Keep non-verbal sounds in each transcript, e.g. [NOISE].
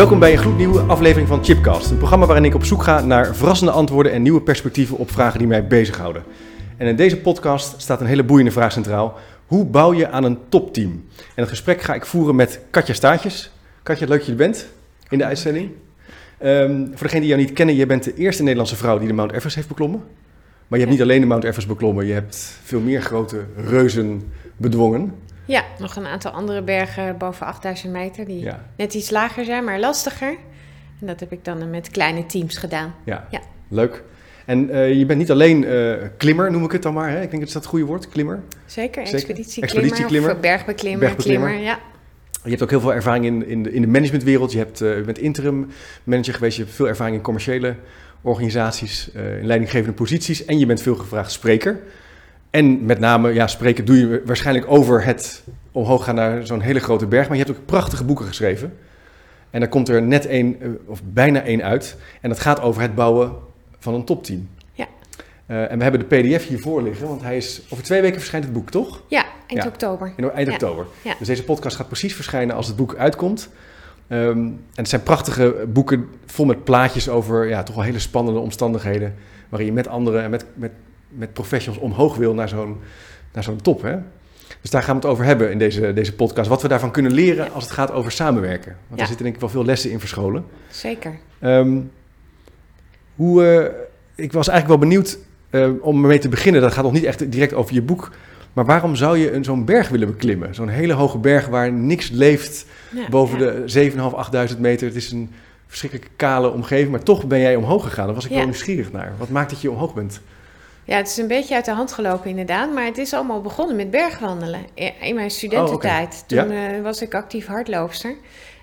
Welkom bij een gloednieuwe aflevering van Chipcast. Een programma waarin ik op zoek ga naar verrassende antwoorden en nieuwe perspectieven op vragen die mij bezighouden. En in deze podcast staat een hele boeiende vraag centraal. Hoe bouw je aan een topteam? En het gesprek ga ik voeren met Katja Staatjes. Katja, leuk dat je er bent in de uitzending. Ehm, voor degenen die jou niet kennen, je bent de eerste Nederlandse vrouw die de Mount Everest heeft beklommen. Maar je hebt niet alleen de Mount Everest beklommen, je hebt veel meer grote reuzen bedwongen. Ja, nog een aantal andere bergen boven 8000 meter die Ja. net iets lager zijn, maar lastiger. En dat heb ik dan met kleine teams gedaan. Ja, Ja. leuk. En eh, je bent niet alleen eh, klimmer, noem ik het dan maar. Hè? Ik denk dat is dat het goede woord, klimmer. Zeker, Zeker. expeditieklimmer, Expeditieklimmer. of bergbeklimmer, Bergbeklimmer. klimmer, ja. Je hebt ook heel veel ervaring in, in, de, in de managementwereld. Je, hebt, eh, je bent interim manager geweest. Je hebt veel ervaring in commerciële organisaties, in leidinggevende posities. En je bent veel gevraagd spreker. En met name, ja, spreken doe je waarschijnlijk over het omhoog gaan naar zo'n hele grote berg. Maar je hebt ook prachtige boeken geschreven. En daar komt er net één, eh, of bijna één uit. En dat gaat over het bouwen van een topteam. Ja. Eh, en we hebben de pdf hiervoor liggen, want hij is over twee weken verschijnt het boek, toch? Ja, eind Ja. oktober. In eind Ja. oktober. Ja. Dus deze podcast gaat precies verschijnen als het boek uitkomt. Ehm, en het zijn prachtige boeken vol met plaatjes over ja, toch wel hele spannende omstandigheden. Waarin je met anderen en met, met, met professionals omhoog wil naar zo'n, naar zo'n top. Hè? Dus daar gaan we het over hebben in deze, deze podcast. Wat we daarvan kunnen leren Ja. als het gaat over samenwerken. Want Ja. daar zitten denk ik wel veel lessen in verscholen. Zeker. Ehm, hoe, eh, ik was eigenlijk wel benieuwd eh, om ermee te beginnen. Dat gaat nog niet echt direct over je boek. Maar waarom zou je een- zo'n berg willen beklimmen? Zo'n hele hoge berg waar niks leeft Ja, boven de 7.500, 8.000 meter. Het is een verschrikkelijk kale omgeving. Maar toch ben jij omhoog gegaan. Daar was ik wel nieuwsgierig naar. Wat maakt dat je omhoog bent? Ja, het is een beetje uit de hand gelopen inderdaad, maar het is allemaal begonnen met bergwandelen. In mijn studententijd, Oh, toen eh, was ik actief hardloopster.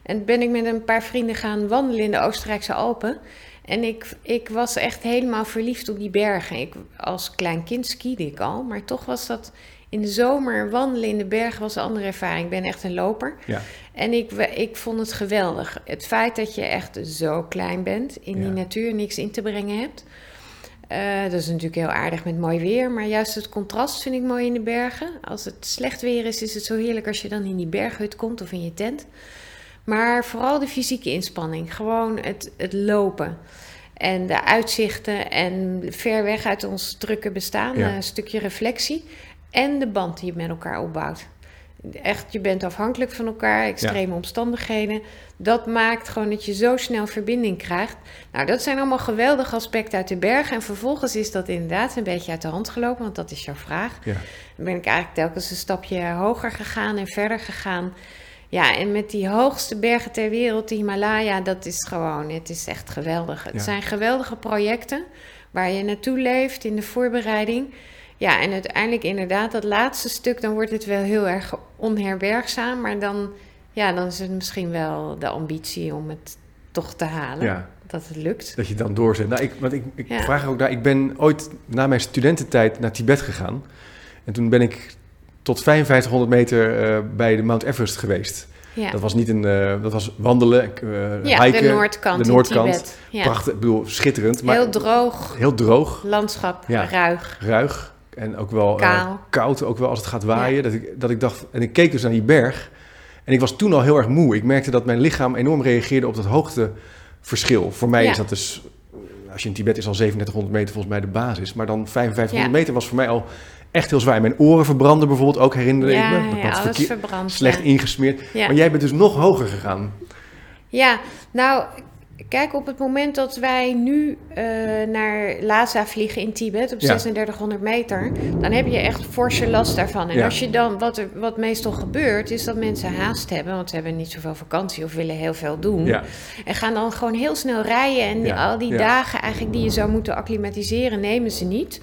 En ben ik met een paar vrienden gaan wandelen in de Oostenrijkse Alpen. En ik, ik was echt helemaal verliefd op die bergen. Ik, als klein kind skiede ik al, maar toch was dat in de zomer wandelen in de bergen was een andere ervaring. Ik ben echt een loper. Ja. En ik, ik vond het geweldig. Het feit dat je echt zo klein bent, in die natuur niks in te brengen hebt. Eh, dat is natuurlijk heel aardig met mooi weer, maar juist het contrast vind ik mooi in de bergen. Als het slecht weer is, is het zo heerlijk als je dan in die berghut komt of in je tent. Maar vooral de fysieke inspanning, gewoon het, het lopen. En de uitzichten en ver weg uit ons drukke bestaan, Ja. een stukje reflectie. En de band die je met elkaar opbouwt. Echt, je bent afhankelijk van elkaar, extreme omstandigheden. Dat maakt gewoon dat je zo snel verbinding krijgt. Nou, dat zijn allemaal geweldige aspecten uit de bergen. En vervolgens is dat inderdaad een beetje uit de hand gelopen, want dat is jouw vraag. Ja. Dan ben ik eigenlijk telkens een stapje hoger gegaan en verder gegaan. Ja, en met die hoogste bergen ter wereld, de Himalaya, dat is gewoon, het is echt geweldig. Het Ja. zijn geweldige projecten waar je naartoe leeft in de voorbereiding. Ja, en uiteindelijk inderdaad, dat laatste stuk, dan wordt het wel heel erg onherbergzaam. Maar dan, ja, dan is het misschien wel de ambitie om het toch te halen. Ja. Dat het lukt. Dat je dan doorzet. Nou, ik, want ik, ik Ja. vraag ook daar. Ik ben ooit na mijn studententijd naar Tibet gegaan. En toen ben ik tot 5500 meter eh, bij de Mount Everest geweest. Ja, Dat was niet een, eh, dat was wandelen, eh ja hiken. de noordkant de noordkant. in Tibet. Ja. Prachtig, ik bedoel, schitterend. Maar Heel droog, heel droog, landschap, ruig. ruig en ook wel eh, koud, ook wel als het gaat waaien. Dat, ik, dat ik dacht, en ik keek dus naar die berg en ik was toen al heel erg moe. Ik merkte dat mijn lichaam enorm reageerde op dat hoogteverschil. Voor mij Ja. is dat dus, als je in Tibet is al 3700 meter volgens mij de basis. Maar dan 5500 Ja. meter was voor mij al echt heel zwaar. Mijn oren verbranden bijvoorbeeld ook, herinner ik me. Dat ja, alles verbrand. slecht ingesmeerd. Ja. Maar jij bent dus nog hoger gegaan. Ja, nou, kijk, op het moment dat wij nu eh, naar Lhasa vliegen in Tibet op Ja. 3600 meter, dan heb je echt forse last daarvan. En Ja. als je dan, wat, er, wat meestal gebeurt, is dat mensen haast hebben, want ze hebben niet zoveel vakantie of willen heel veel doen. Ja, En gaan dan gewoon heel snel rijden en al die dagen eigenlijk die je zou moeten acclimatiseren, nemen ze niet.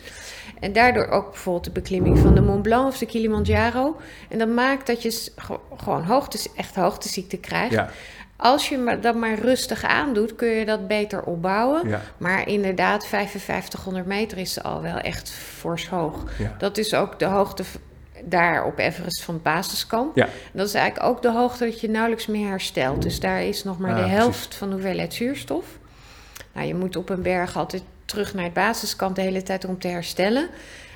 En daardoor ook bijvoorbeeld de beklimming van de Mont Blanc of de Kilimanjaro. En dat maakt dat je gewoon hoogtes, echt hoogteziekte krijgt. Ja, Als je dat maar rustig aandoet, kun je dat beter opbouwen. ja, Maar inderdaad, 5500 meter is al wel echt fors hoog. ja. Dat is ook de hoogte daar op Everest van het basiskamp. Ja. Dat is eigenlijk ook de hoogte dat je nauwelijks meer herstelt. Dus daar is nog maar Ah, de precies. helft van de hoeveelheid zuurstof. Nou, je moet op een berg altijd terug naar het basiskamp de hele tijd om te herstellen.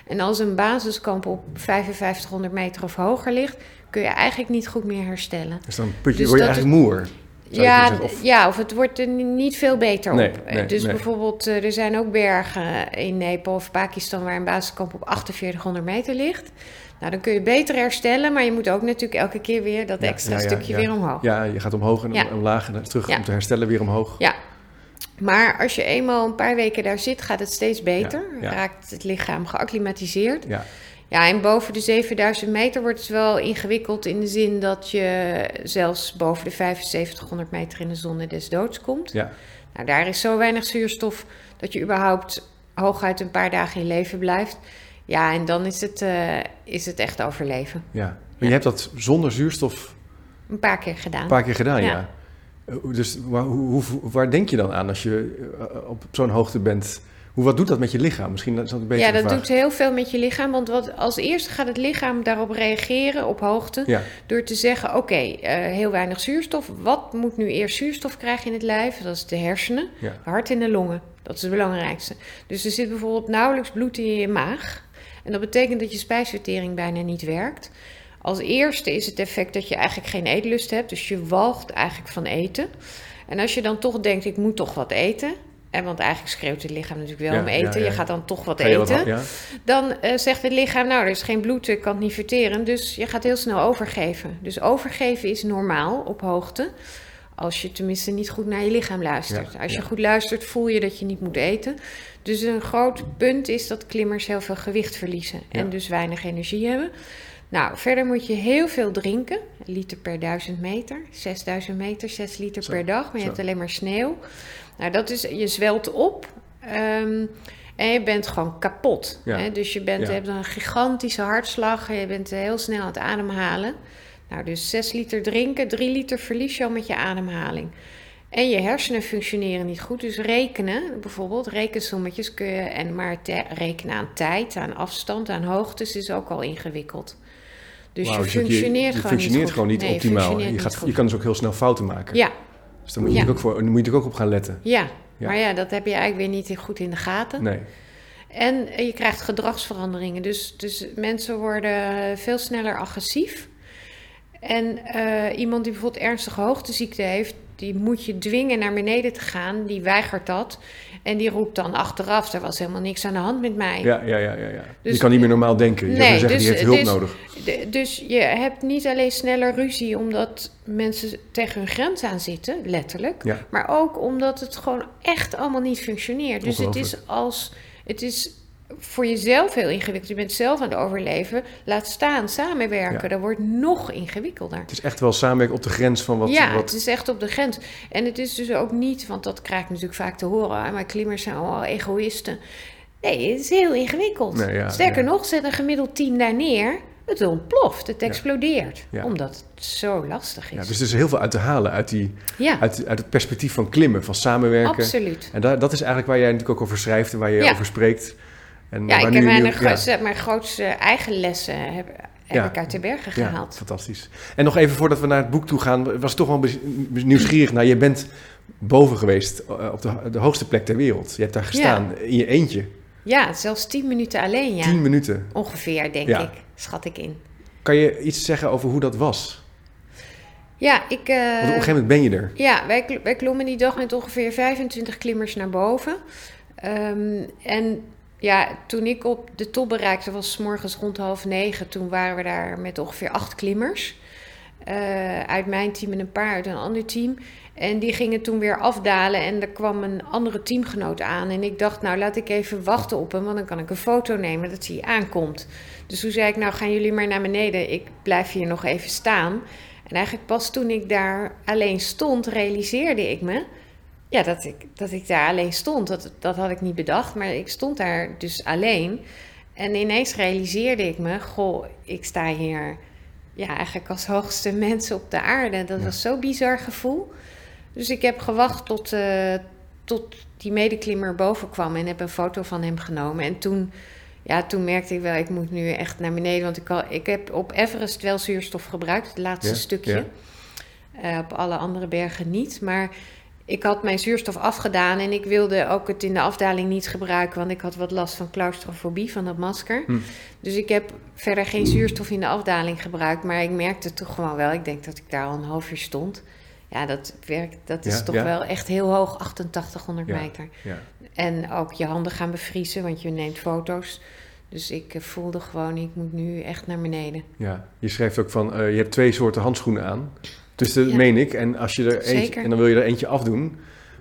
En als een basiskamp op 5500 meter of hoger ligt, kun je eigenlijk niet goed meer herstellen. Dus dan put je, Dus word je eigenlijk moer. Ja, zeggen. Of- ja, of het wordt er ni- niet veel beter Nee, op. nee, dus nee. bijvoorbeeld, eh, er zijn ook bergen in Nepal of Pakistan waar een basiskamp op 4800 meter ligt. Nou, dan kun je beter herstellen, maar je moet ook natuurlijk elke keer weer dat Ja, extra ja, ja, stukje weer omhoog. Ja, je gaat omhoog en omlaag en terug om te herstellen weer omhoog. Ja. Maar als je eenmaal een paar weken daar zit, gaat het steeds beter. Raakt het lichaam geacclimatiseerd. Ja, Ja, en boven de 7000 meter wordt het wel ingewikkeld in de zin dat je zelfs boven de 7500 meter in de zone des doods komt. ja. Nou, daar is zo weinig zuurstof dat je überhaupt hooguit een paar dagen in leven blijft. Ja, en dan is het, eh, is het echt overleven. ja. Maar je hebt dat zonder zuurstof Een paar keer gedaan. een paar keer gedaan, ja. Ja. Eh, Dus waar, hoe, hoe- waar denk je dan aan als je eh, op zo'n hoogte bent? Hoe, wat doet dat met je lichaam? Misschien is dat een beetje ja, dat doet heel veel met je lichaam. Want wat, als eerste gaat het lichaam daarop reageren op hoogte. Ja, Door te zeggen, oké, eh, heel weinig zuurstof. Wat moet nu eerst zuurstof krijgen in het lijf? Dat is de hersenen, ja, hart en de longen. Dat is het belangrijkste. Dus er zit bijvoorbeeld nauwelijks bloed in je maag. En dat betekent dat je spijsvertering bijna niet werkt. Als eerste is het effect dat je eigenlijk geen eetlust hebt. Dus je walgt eigenlijk van eten. En als je dan toch denkt, ik moet toch wat eten... En want eigenlijk schreeuwt het lichaam natuurlijk wel Ja, om eten. ja, ja. Je gaat dan toch wat eten. Dan eh, zegt het lichaam, nou, er is geen bloed, ik kan het niet verteren. Dus je gaat heel snel overgeven. Dus overgeven is normaal op hoogte. Als je tenminste niet goed naar je lichaam luistert. Als je goed luistert, voel je dat je niet moet eten. Dus een groot punt is dat klimmers heel veel gewicht verliezen. En dus weinig energie hebben. Nou, verder moet je heel veel drinken. Een liter per duizend meter. 6000 meter, 6 liter Zo, per dag. Maar je zo. hebt alleen maar sneeuw. Nou, dat is, je zwelt op. ehm, en je bent gewoon kapot. Ja. Hè? Dus je, bent, Ja. hebt een gigantische hartslag. En je bent heel snel aan het ademhalen. Nou, dus 6 liter drinken, 3 liter verlies je al met je ademhaling. En je hersenen functioneren niet goed. Dus rekenen, bijvoorbeeld rekensommetjes kun je en maar te- rekenen aan tijd, aan afstand, aan hoogtes is ook al ingewikkeld. Dus je dus je- functioneert je gewoon functioneert niet gewoon niet Nee, optimaal. Je, gaat, je kan dus ook heel snel fouten maken. Ja, Dus daar moet je, Ja. ook voor, daar moet je natuurlijk ook op gaan letten. ja, Ja. maar ja, dat heb je eigenlijk weer niet goed in de gaten. Nee. En eh, je krijgt gedragsveranderingen. Dus, dus mensen worden veel sneller agressief. En eh, iemand die bijvoorbeeld ernstige hoogteziekte heeft, die moet je dwingen naar beneden te gaan. Die weigert dat. En die roept dan achteraf, er was helemaal niks aan de hand met mij. Ja, ja, ja, ja. ja. Dus- je kan niet meer normaal denken. Je Nee, zeggen, dus- die heeft hulp dus- nodig. Dus je hebt niet alleen sneller ruzie omdat mensen tegen hun grens aan zitten, letterlijk. Ja. Maar ook omdat het gewoon echt allemaal niet functioneert. Dus het is als. Het is voor jezelf heel ingewikkeld. Je bent zelf aan het overleven. Laat staan, samenwerken. Ja. Dat wordt nog ingewikkelder. Het is echt wel samenwerken op de grens van wat... ja, wat het is echt op de grens. En het is dus ook niet, want dat krijg ik natuurlijk vaak te horen. "Ah, Maar klimmers zijn allemaal egoïsten. Nee, het is heel ingewikkeld. Nee, ja, Sterker ja. nog, zet een gemiddeld team daar neer. Het ontploft, het Ja. explodeert. Ja. Omdat het zo lastig ja, is. dus er is heel veel uit te halen uit, die, Ja, uit, uit het perspectief van klimmen, van samenwerken. absoluut. En dat is eigenlijk waar jij natuurlijk ook over schrijft en waar je Ja. over spreekt. En Ja, ik heb nu- mijn, gro- ja. mijn grootste eigen lessen heb, heb Ja. ik uit de bergen Ja, gehaald. fantastisch. En nog even voordat we naar het boek toe gaan, was ik toch wel nieuwsgierig naar. Je bent boven geweest, eh, op de, de hoogste plek ter wereld. Je hebt daar gestaan in je eentje, Ja, zelfs tien minuten alleen, ja. tien minuten. Ongeveer, denk Ja. ik. Schat ik in. Kan je iets zeggen over hoe dat was? Ja, ik... eh, Want op een gegeven moment ben je er. Ja, wij, wij klommen die dag met ongeveer 25 klimmers naar boven. Ehm, en ja, toen ik op de top bereikte, was 's morgens rond half negen. Toen waren we daar met ongeveer acht klimmers. Eh, uit mijn team en een paar uit een ander team. En die gingen toen weer afdalen en er kwam een andere teamgenoot aan. En ik dacht, nou laat ik even wachten op hem, want dan kan ik een foto nemen dat hij aankomt. Dus toen zei ik, nou gaan jullie maar naar beneden, ik blijf hier nog even staan. En eigenlijk pas toen ik daar alleen stond, realiseerde ik me ja, dat, ik, dat ik daar alleen stond. Dat, dat had ik niet bedacht, maar ik stond daar dus alleen. En ineens realiseerde ik me, goh, ik sta hier ja, eigenlijk als hoogste [LAUGHS] mens op de aarde. Dat Ja. was zo'n bizar gevoel. Dus ik heb gewacht tot, eh, tot die medeklimmer boven kwam en heb een foto van hem genomen. En toen, ja, toen merkte ik wel, ik moet nu echt naar beneden. Want ik, al, ik heb op Everest wel zuurstof gebruikt, het laatste Ja, stukje. ja. Eh, op alle andere bergen niet. Maar ik had mijn zuurstof afgedaan en ik wilde ook het in de afdaling niet gebruiken, want ik had wat last van claustrofobie van dat masker. Hm. Dus ik heb verder geen zuurstof in de afdaling gebruikt, maar ik merkte toch gewoon wel. Ik denk dat ik daar al een half uur stond. Ja, dat werkt. Dat is Ja, toch ja. wel echt heel hoog, 8800 Ja. meter. Ja. En ook je handen gaan bevriezen, want je neemt foto's. Dus ik eh, voelde gewoon, ik moet nu echt naar beneden. Ja, je schrijft ook van, eh, je hebt twee soorten handschoenen aan. Dus dat Ja. meen ik. En, als je er eentje, en dan wil je er eentje afdoen.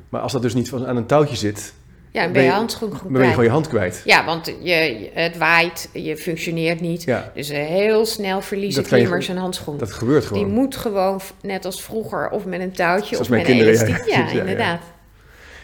Maar als dat dus niet van, aan een touwtje zit, Ja, en Ben je je- handschoen dan gewoon ben je gewoon kwijt. je hand kwijt. Ja, want je, het waait, je functioneert niet. Ja, Dus eh, heel snel verliezen klimmers een handschoen. dat gebeurt Die gewoon. moet gewoon, net als vroeger, of met een touwtje Zoals of met een kinderen, elastiek. [LAUGHS] Ja, inderdaad.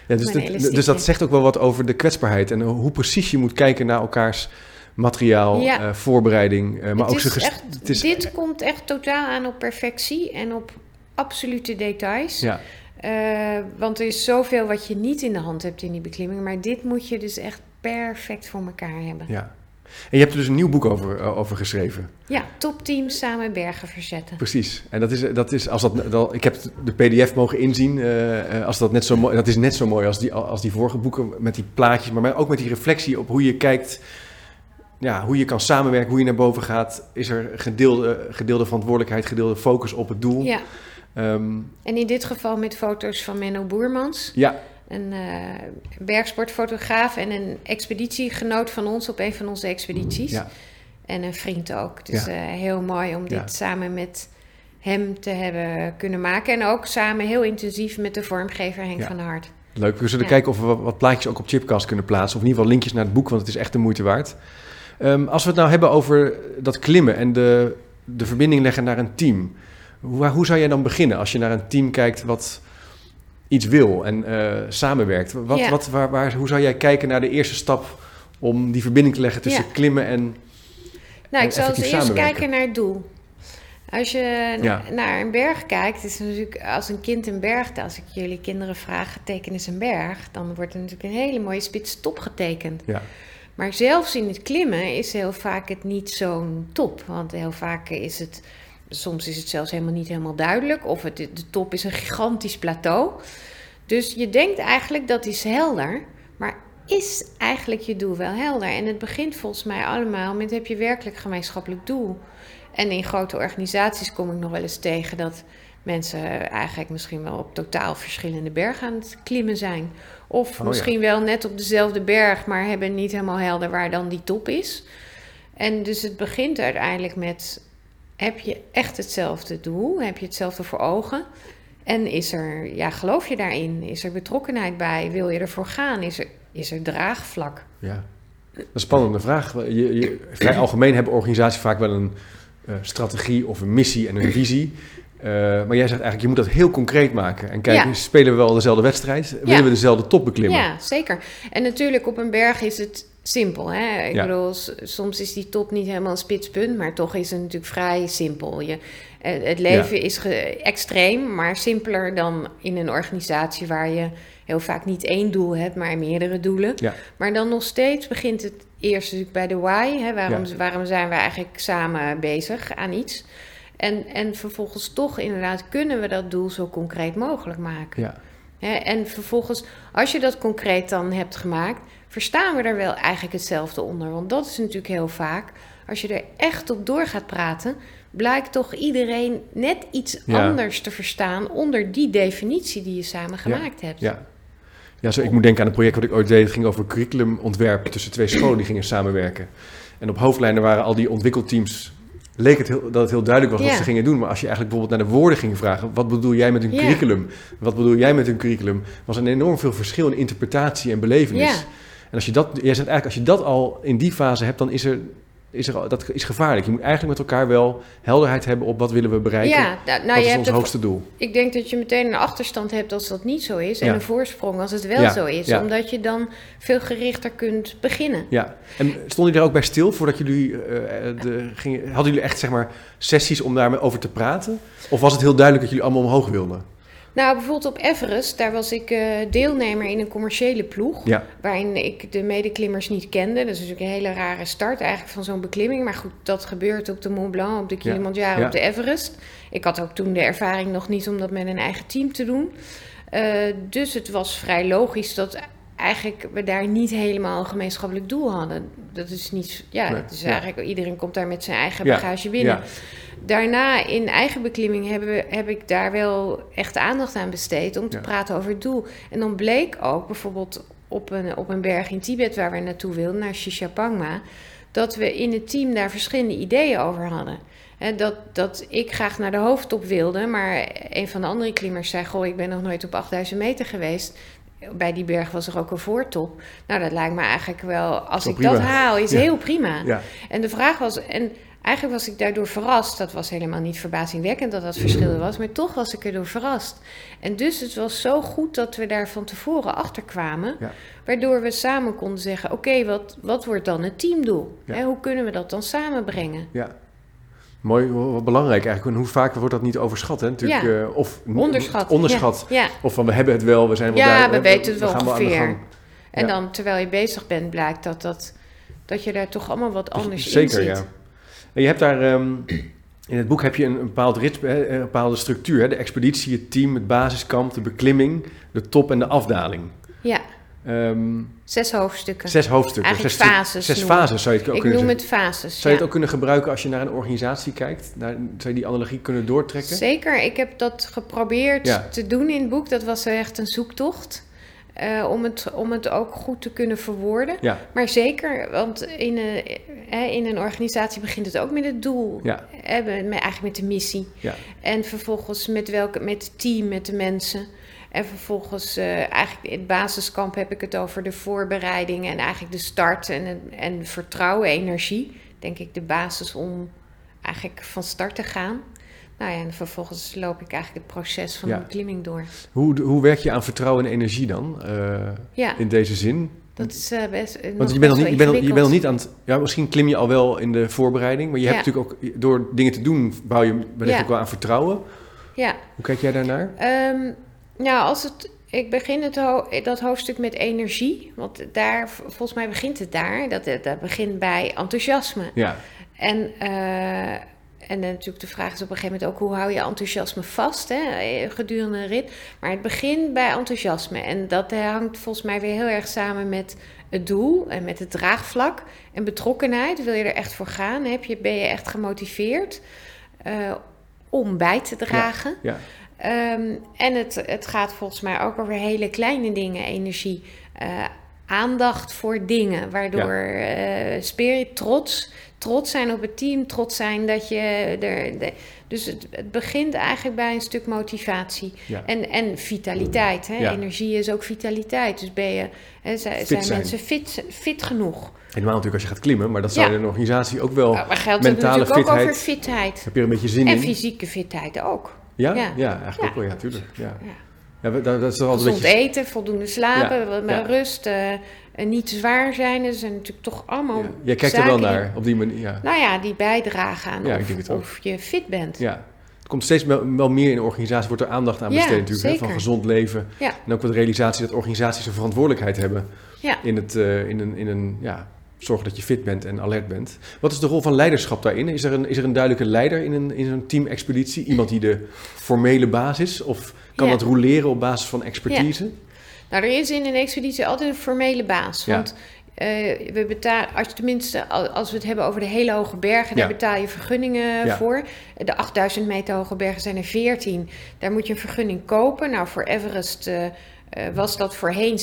Ja, dus, dat- dus dat zegt ook wel wat over de kwetsbaarheid. En hoe precies je moet kijken naar elkaars materiaal, Ja. eh, voorbereiding. eh, maar Het ook is echt- het is, Dit komt echt totaal aan op perfectie en op absolute details. Ja, Eh, want er is zoveel wat je niet in de hand hebt in die beklimming. Maar dit moet je dus echt perfect voor elkaar hebben. Ja, ja. En je hebt er dus een nieuw boek over, eh, over geschreven. topteams samen bergen verzetten. Precies. En dat is, dat is als dat, dat ik heb de PDF mogen inzien. eh, eh, als dat net zo mooi, dat is net zo mooi als die, als die vorige boeken met die plaatjes, maar ook met die reflectie op hoe je kijkt, ja, hoe je kan samenwerken, hoe je naar boven gaat. Is er gedeelde, gedeelde verantwoordelijkheid, gedeelde focus op het doel? Ja, Ehm, en in dit geval met foto's van Menno Boermans. ja, Een eh, bergsportfotograaf en een expeditiegenoot van ons op een van onze expedities. ja, En een vriend ook. Dus Ja. eh, heel mooi om dit Ja. samen met hem te hebben kunnen maken. En ook samen heel intensief met de vormgever Henk van der Hart. leuk. We zullen kijken of we wat, wat plaatjes ook op Chipcast kunnen plaatsen. Of in ieder geval linkjes naar het boek, want het is echt de moeite waard. Ehm, als we het nou hebben over dat klimmen en de, de verbinding leggen naar een team. Hoe, hoe zou jij dan beginnen als je naar een team kijkt wat iets wil en eh, samenwerkt? Wat, Ja. wat, waar, waar, hoe zou jij kijken naar de eerste stap om die verbinding te leggen tussen Ja. klimmen en... Nou, En ik zal als eerst kijken naar het doel. Als je Ja. naar een berg kijkt, is het natuurlijk als een kind een berg, als ik jullie kinderen vraag, teken eens een berg, dan wordt er natuurlijk een hele mooie spits top getekend. Ja, Maar zelfs in het klimmen is heel vaak het niet zo'n top. Want heel vaak is het, soms is het zelfs helemaal niet helemaal duidelijk. Of het, de top is een gigantisch plateau. Dus je denkt eigenlijk dat is helder. Maar is eigenlijk je doel wel helder? En het begint volgens mij allemaal met heb je werkelijk gemeenschappelijk doel? En in grote organisaties kom ik nog wel eens tegen dat mensen eigenlijk misschien wel op totaal verschillende bergen aan het klimmen zijn. Of Oh ja. misschien wel net op dezelfde berg, maar hebben niet helemaal helder waar dan die top is. En dus het begint uiteindelijk met: heb je echt hetzelfde doel? Heb je hetzelfde voor ogen? En is er, ja, geloof je daarin? Is er betrokkenheid bij? Wil je ervoor gaan? Is er, is er draagvlak? ja. Dat is een spannende vraag. Je, je, vrij algemeen hebben organisaties vaak wel een eh, strategie of een missie en een visie. Eh, maar jij zegt eigenlijk, je moet dat heel concreet maken. En kijken, Ja. spelen we wel dezelfde wedstrijd? Willen Ja. we dezelfde top beklimmen? Ja, zeker. En natuurlijk op een berg is het simpel. Hè? Ik Ja. bedoel, soms is die top niet helemaal een spitspunt, maar toch is het natuurlijk vrij simpel. Je, het leven is extreem, maar simpeler dan in een organisatie waar je heel vaak niet één doel hebt, maar meerdere doelen. Ja. Maar dan nog steeds begint het eerst natuurlijk bij de why. Hè? Waarom, waarom zijn we eigenlijk samen bezig aan iets? En, en vervolgens toch inderdaad kunnen we dat doel zo concreet mogelijk maken. Ja. En vervolgens, als je dat concreet dan hebt gemaakt, verstaan we er wel eigenlijk hetzelfde onder. Want dat is natuurlijk heel vaak, als je er echt op door gaat praten, blijkt toch iedereen net iets Ja. anders te verstaan onder die definitie die je samen gemaakt hebt. Ja. Ja, zo, ik moet denken aan een project wat ik ooit deed. Het ging over curriculumontwerp tussen twee scholen die gingen samenwerken. En op hoofdlijnen waren al die ontwikkelteams... leek het heel, dat het heel duidelijk was wat ze gingen doen. Maar als je eigenlijk bijvoorbeeld naar de woorden ging vragen... wat bedoel jij met een curriculum? Wat bedoel jij met een curriculum? was een enorm veel verschil in interpretatie en belevenis. Ja. En als je dat, jij zegt eigenlijk, als je dat al in die fase hebt... dan is er is er, dat is gevaarlijk. Je moet eigenlijk met elkaar wel helderheid hebben op wat willen we bereiken. Ja, nou, nou, wat je is ons hoogste doel? Ik denk dat je meteen een achterstand hebt als dat niet zo is. En Ja. een voorsprong als het wel Ja, zo is. ja. Omdat je dan veel gerichter kunt beginnen. Ja, en stonden jullie daar ook bij stil voordat jullie eh, de, gingen, hadden jullie echt zeg maar sessies om daarover te praten? Of was het heel duidelijk dat jullie allemaal omhoog wilden? Nou, bijvoorbeeld op Everest, daar was ik eh, deelnemer in een commerciële ploeg. Ja, Waarin ik de medeklimmers niet kende. Dat is natuurlijk een hele rare start eigenlijk van zo'n beklimming. Maar goed, dat gebeurt op de Mont Blanc, op de Kilimanjaro, ja. op de Everest. Ik had ook toen de ervaring nog niet om dat met een eigen team te doen. Eh, dus het was vrij logisch dat eigenlijk we daar niet helemaal een gemeenschappelijk doel hadden. Dat is niet, ja, Nee, ja. eigenlijk, iedereen komt daar met zijn eigen Ja, bagage binnen. ja. Daarna in eigen beklimming hebben we, heb ik daar wel echt aandacht aan besteed om te praten over het doel. En dan bleek ook bijvoorbeeld op een, op een berg in Tibet waar we naartoe wilden, naar Shishapangma, dat we in het team daar verschillende ideeën over hadden. Hè, dat, dat ik graag naar de hoofdtop wilde, maar een van de andere klimmers zei: Goh, ik ben nog nooit op 8000 meter geweest. Bij die berg was er ook een voortop. Nou, dat lijkt me eigenlijk wel, als ik prima. dat haal, is Ja. heel prima. ja, En de vraag was, en eigenlijk was ik daardoor verrast. Dat was helemaal niet verbazingwekkend dat dat verschil was, maar toch was ik erdoor verrast. En dus het was zo goed dat we daar van tevoren achter kwamen, Ja. waardoor we samen konden zeggen: oké, wat, wat wordt dan het teamdoel? Hoe kunnen we dat dan samenbrengen? ja. Mooi, wat belangrijk eigenlijk. En hoe vaak wordt dat niet overschat, hè? Natuurlijk, Ja. eh, of Onderschat. onderschat. Ja, ja. Of van we hebben het wel, we zijn wel Ja, daar. we weten het wel ongeveer. En Ja. dan terwijl je bezig bent, blijkt dat, dat, dat je daar toch allemaal wat anders in Zeker, ziet. ja. En je hebt daar, ehm, in het boek heb je een, een bepaald rit, hè, een bepaalde structuur. Hè? De expeditie, het team, het basiskamp, de beklimming, de top en de afdaling. Ja, Ehm, zes hoofdstukken. zes hoofdstukken. Eigenlijk zes, fases Zes fases zou je het ook ik kunnen noem zeggen. het fases. Zou je ja. het ook kunnen gebruiken als je naar een organisatie kijkt? Naar, zou je die analogie kunnen doortrekken? Zeker, ik heb dat geprobeerd Ja. te doen in het boek. Dat was echt een zoektocht. eh, om, het, om het ook goed te kunnen verwoorden. Ja, Maar zeker, want in een, in een organisatie begint het ook met het doel. ja, eigenlijk met de missie. ja. En vervolgens met, welke, met het team, met de mensen. En vervolgens, eh, eigenlijk in het basiskamp heb ik het over de voorbereiding en eigenlijk de start en, en vertrouwen, energie. Denk ik de basis om eigenlijk van start te gaan. Nou ja, en vervolgens loop ik eigenlijk het proces van Ja. de beklimming door. Hoe, hoe werk je aan vertrouwen en energie dan? eh, Ja, in deze zin? dat is eh, best. Want je bent, nog niet, je, bent, je bent nog niet aan het... Ja, misschien klim je al wel in de voorbereiding. Maar je hebt natuurlijk ook... Door dingen te doen bouw je wellicht ook wel aan vertrouwen. Ja, Hoe kijk jij daarnaar? Ehm, nou, als het, ik begin het ho- dat hoofdstuk met energie. Want daar, volgens mij begint het daar. Dat, dat begint bij enthousiasme. Ja, En, eh, en natuurlijk de vraag is op een gegeven moment ook... hoe hou je enthousiasme vast hè, gedurende een rit? Maar het begint bij enthousiasme. En dat hangt volgens mij weer heel erg samen met het doel... en met het draagvlak en betrokkenheid. Wil je er echt voor gaan? Heb je, ben je echt gemotiveerd eh, om bij te dragen? ja, Ehm, en het, het gaat volgens mij ook over hele kleine dingen, energie. Eh, aandacht voor dingen, waardoor eh spirit, trots, trots zijn op het team, trots zijn dat je er. De, dus het, het begint eigenlijk bij een stuk motivatie. ja. En, en vitaliteit. Hè? Ja. Energie is ook vitaliteit. Dus ben je, hè, zijn, mensen fit, fit genoeg? Helemaal natuurlijk als je gaat klimmen. Maar dat zou Ja. in een organisatie ook wel... Nou, maar geldt het mentale natuurlijk ook fitheid. over fitheid. Heb je er een beetje zin En in? fysieke fitheid ook. Ja? Ja, Ja. eigenlijk ook wel. Ja, tuurlijk. Ja. Ja. Dat, dat is een Gezond beetje... eten, voldoende slapen, Ja, ja. rust, eh, en niet te zwaar zijn. Dat zijn natuurlijk toch allemaal Ja. Jij kijkt er wel naar, op die manier. Ja. Nou ja, die bijdragen aan ik of, het je fit bent. ja. Het komt steeds wel, wel meer in de organisatie, wordt er aandacht aan besteed natuurlijk. Hè, van gezond leven. En ook wat realisatie dat organisaties een verantwoordelijkheid hebben in, het, eh, in een, in een ja, zorgen dat je fit bent en alert bent. Wat is de rol van leiderschap daarin? Is er een, is er een duidelijke leider in, een, in zo'n teamexpeditie? Iemand die de formele basis Of kan Ja. dat roleren op basis van expertise? Nou, er is in een expeditie altijd een formele baas. Ja. Want eh, we betalen, als je tenminste, al- als we het hebben over de hele hoge bergen, daar Ja. betaal je vergunningen Ja. voor. De 8000 meter hoge bergen zijn er 14. Daar moet je een vergunning kopen. Nou, voor Everest eh, was dat voorheen